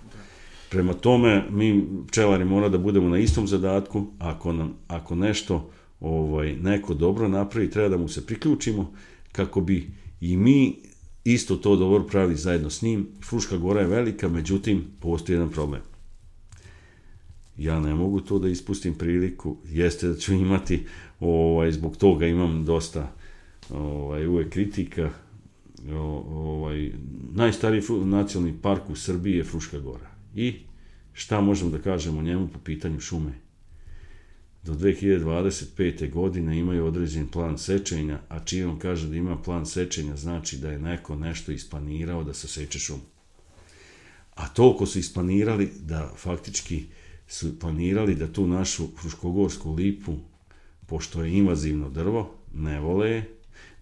Prema tome, mi pčelari mora da budemo na istom zadatku, ako, nam, ako nešto ovaj, neko dobro napravi, treba da mu se priključimo, kako bi i mi isto to dobro pravili zajedno s njim. Fruška gora je velika, međutim, postoji jedan problem. Ja ne mogu to da ispustim priliku, jeste da ću imati, ovaj, zbog toga imam dosta ovaj, uvek kritika, ovaj, najstariji nacionalni park u Srbiji je Fruška gora. I šta možemo da kažemo njemu po pitanju šume? Do 2025. godine imaju određen plan sečenja, a čim on kaže da ima plan sečenja, znači da je neko nešto isplanirao da se seče šumu. A toliko su isplanirali da faktički su planirali da tu našu fruškogorsku lipu, pošto je invazivno drvo, ne vole je,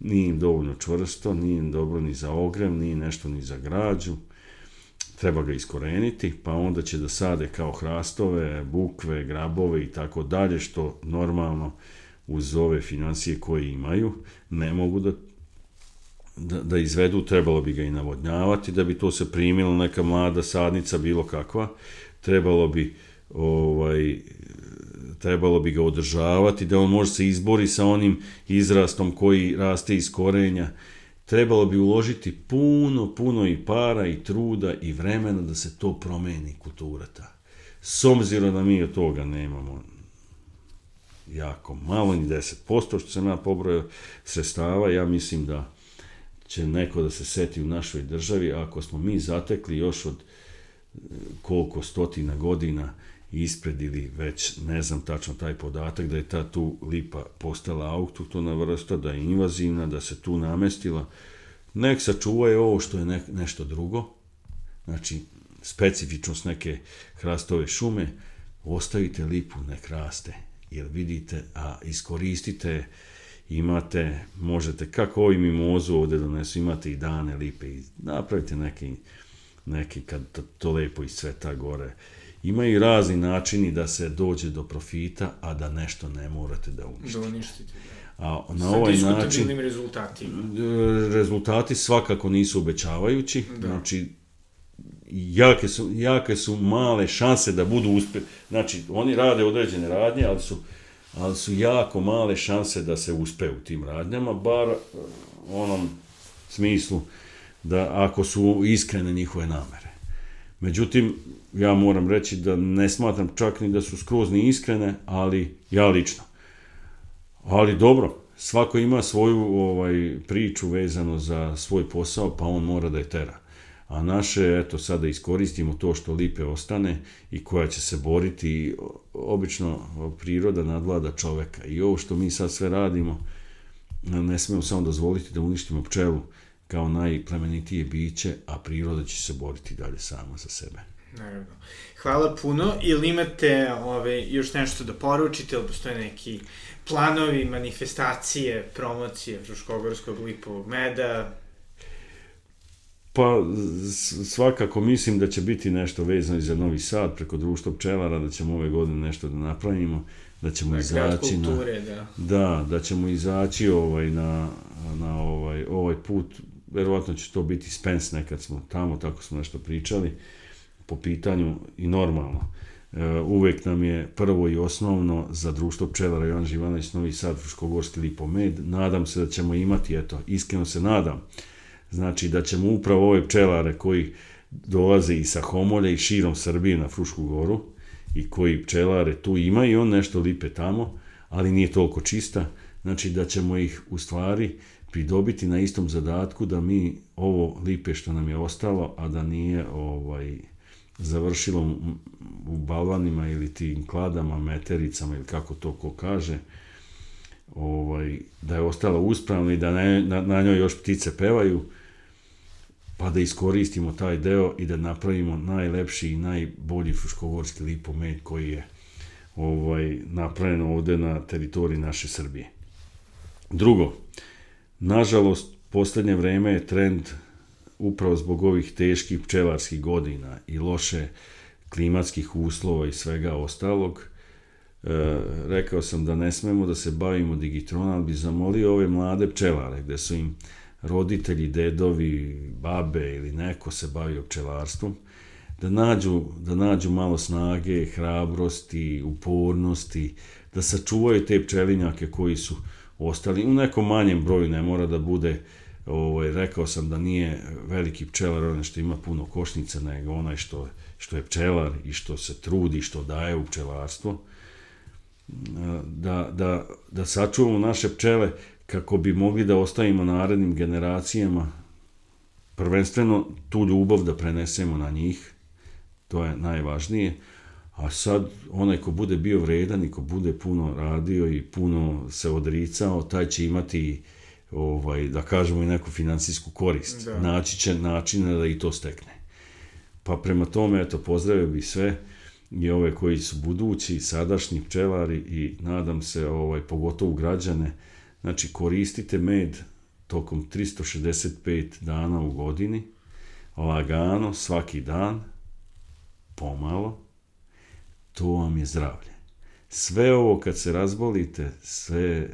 nije im dovoljno čvrsto, nije im dobro ni za ogrev, nije nešto ni za građu, treba ga iskoreniti, pa onda će da sade kao hrastove, bukve, grabove i tako dalje, što normalno uz ove financije koje imaju ne mogu da da, da izvedu, trebalo bi ga i navodnjavati, da bi to se primilo neka mlada sadnica, bilo kakva, trebalo bi ovaj, trebalo bi ga održavati, da on može se izbori sa onim izrastom koji raste iz korenja, trebalo bi uložiti puno, puno i para i truda i vremena da se to promeni kultura ta. S obzirom da mi od toga nemamo jako malo, ni 10%, što se na pobroju sredstava, ja mislim da će neko da se seti u našoj državi, ako smo mi zatekli još od e, koliko stotina godina ispred ili već ne znam tačno taj podatak da je ta tu lipa postala autoktona vrsta, da je invazivna, da se tu namestila, nek sačuvaju ovo što je ne, nešto drugo, znači specifičnost neke hrastove šume, ostavite lipu, nek raste, jer vidite, a iskoristite, imate, možete, kako ovi mimozu ovde donesu, imate i dane lipe i napravite neki, neki kad to, to lepo iscveta gore. Ima i razni načini da se dođe do profita, a da nešto ne morate da uništite. Da uništite, da. A na Sa ovaj način rezultatima. rezultati svakako nisu obećavajući, Da. znači jake su, jake su male šanse da budu uspe... Znači, oni rade određene radnje, ali su, ali su jako male šanse da se uspe u tim radnjama, bar u onom smislu da ako su iskrene njihove namere. Međutim, ja moram reći da ne smatram čak ni da su skroz ni iskrene, ali ja lično. Ali dobro, svako ima svoju ovaj priču vezano za svoj posao, pa on mora da je tera. A naše, eto, sada iskoristimo to što lipe ostane i koja će se boriti, obično priroda nadvlada čoveka. I ovo što mi sad sve radimo, ne smemo samo dozvoliti da uništimo pčelu kao najplemenitije biće, a priroda će se boriti dalje sama za sebe. Naravno. Hvala puno. Ili imate ove, još nešto da poručite, ili postoje neki planovi, manifestacije, promocije Fruškogorskog lipovog meda? Pa svakako mislim da će biti nešto vezano i za Novi Sad preko društva pčelara, da ćemo ove godine nešto da napravimo, da ćemo Grad izaći na... kulture, da. Da, da ćemo izaći ovaj na, na ovaj, ovaj put, verovatno će to biti Spence nekad smo tamo, tako smo nešto pričali, po pitanju i normalno. E, uvek nam je prvo i osnovno za društvo pčelara Jovan Živanović Novi Sad Fruškogorski lipomed. Nadam se da ćemo imati, eto, iskreno se nadam, znači da ćemo upravo ove pčelare koji dolaze i sa Homolja i širom Srbije na Frušku goru i koji pčelare tu ima i on nešto lipe tamo, ali nije toliko čista, znači da ćemo ih u stvari pridobiti na istom zadatku da mi ovo lipe što nam je ostalo, a da nije ovaj završilo u- balvanima ili tim kladama, metericama ili kako to ko kaže, ovaj, da je ostala uspravna i da na, na, na njoj još ptice pevaju, pa da iskoristimo taj deo i da napravimo najlepši i najbolji fruškogorski lipomed koji je ovaj, napravljen ovde na teritoriji naše Srbije. Drugo, nažalost, poslednje vreme je trend upravo zbog ovih teških pčelarskih godina i loše klimatskih uslova i svega ostalog, e, rekao sam da ne smemo da se bavimo digitronom, ali bi zamolio ove mlade pčelare, gde su im roditelji, dedovi, babe ili neko se bavio pčelarstvom, da nađu, da nađu malo snage, hrabrosti, upornosti, da sačuvaju te pčelinjake koji su ostali. U nekom manjem broju, ne mora da bude ovaj, rekao sam da nije veliki pčelar onaj što ima puno košnica, nego onaj što, što je pčelar i što se trudi, što daje u pčelarstvo, da, da, da sačuvamo naše pčele kako bi mogli da ostavimo narednim generacijama prvenstveno tu ljubav da prenesemo na njih, to je najvažnije, a sad onaj ko bude bio vredan i ko bude puno radio i puno se odricao, taj će imati ovaj, da kažemo i neku finansijsku korist. Da. Naći će načina da i to stekne. Pa prema tome, eto, pozdravio bi sve i ove koji su budući, sadašnji pčelari i nadam se, ovaj, pogotovo građane, znači koristite med tokom 365 dana u godini, lagano, svaki dan, pomalo, to vam je zdravlje. Sve ovo kad se razbolite, sve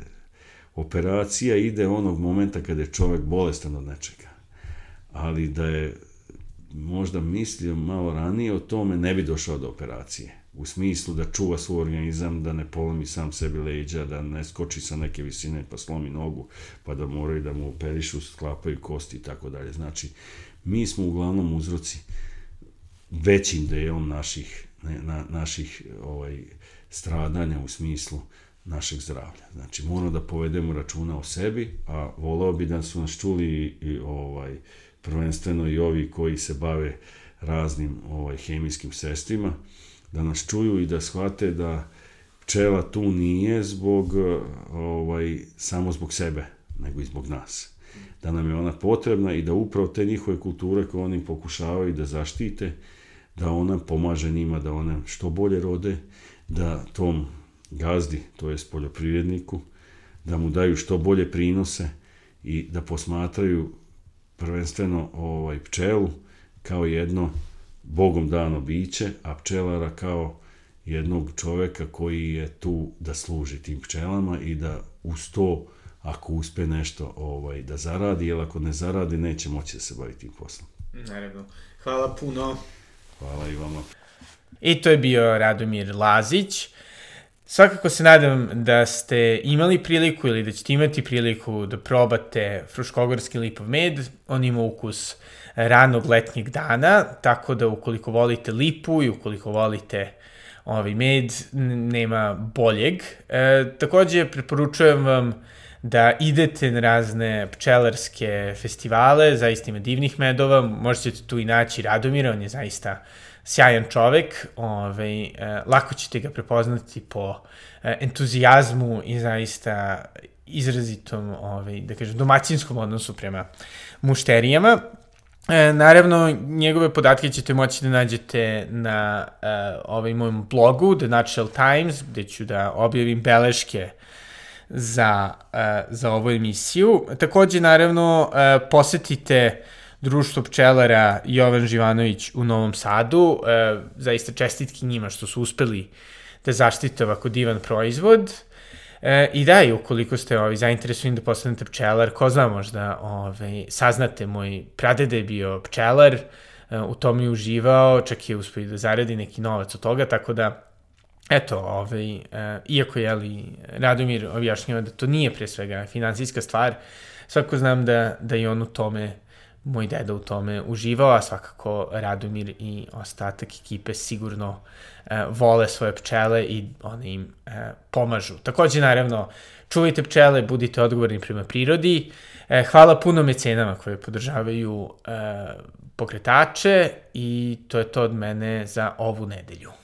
operacija ide onog momenta kada je čovek bolestan od nečega. Ali da je možda mislio malo ranije o tome, ne bi došao do operacije. U smislu da čuva svoj organizam, da ne polomi sam sebi leđa, da ne skoči sa neke visine pa slomi nogu, pa da moraju da mu operišu, sklapaju kosti i tako dalje. Znači, mi smo uglavnom uzroci većim delom naših, na, naših ovaj, stradanja u smislu našeg zdravlja. Znači, moramo da povedemo računa o sebi, a volao bi da su nas čuli i, ovaj, prvenstveno i ovi koji se bave raznim ovaj, hemijskim sredstvima, da nas čuju i da shvate da pčela tu nije zbog, ovaj, samo zbog sebe, nego i zbog nas. Da nam je ona potrebna i da upravo te njihove kulture koje oni pokušavaju da zaštite, da ona pomaže njima da one što bolje rode, da tom gazdi, to je poljoprivredniku, da mu daju što bolje prinose i da posmatraju prvenstveno ovaj pčelu kao jedno bogom dano biće, a pčelara kao jednog čoveka koji je tu da služi tim pčelama i da uz to ako uspe nešto ovaj da zaradi, jer ako ne zaradi neće moći da se bavi tim poslom. Naravno. Hvala puno. Hvala i vama. I to je bio Radomir Lazić. Svakako se nadam da ste imali priliku ili da ćete imati priliku da probate fruškogorski lipov med. On ima ukus ranog letnjeg dana, tako da ukoliko volite lipu i ukoliko volite ovaj med, nema boljeg. E, takođe, preporučujem vam da idete na razne pčelarske festivale, zaista ima divnih medova, možete tu i naći Radomira, on je zaista sjajan čovek, ovaj, e, lako ćete ga prepoznati po e, entuzijazmu i zaista izrazitom, ovaj, da kažem, domaćinskom odnosu prema mušterijama. E, naravno, njegove podatke ćete moći da nađete na e, ovaj mojom blogu, The Natural Times, gde ću da objavim beleške za, za ovu emisiju. Takođe, naravno, e, posetite društvo pčelara Jovan Živanović u Novom Sadu. E, zaista čestitki njima što su uspeli da zaštite ovako divan proizvod. E, I da, i ukoliko ste ovaj, zainteresovani da postanete pčelar, ko zna možda ovaj, saznate, moj pradede je bio pčelar, e, u tom je uživao, čak je uspio da zaradi neki novac od toga, tako da eto, ovaj, e, iako je li Radomir objašnjava da to nije pre svega finansijska stvar, svako znam da, da i on u tome moj deda u tome uživao, a svakako Radomir i ostatak ekipe sigurno e, vole svoje pčele i one im e, pomažu. Takođe, naravno, čuvajte pčele, budite odgovorni prema prirodi. E, hvala puno mecenama koje podržavaju e, pokretače i to je to od mene za ovu nedelju.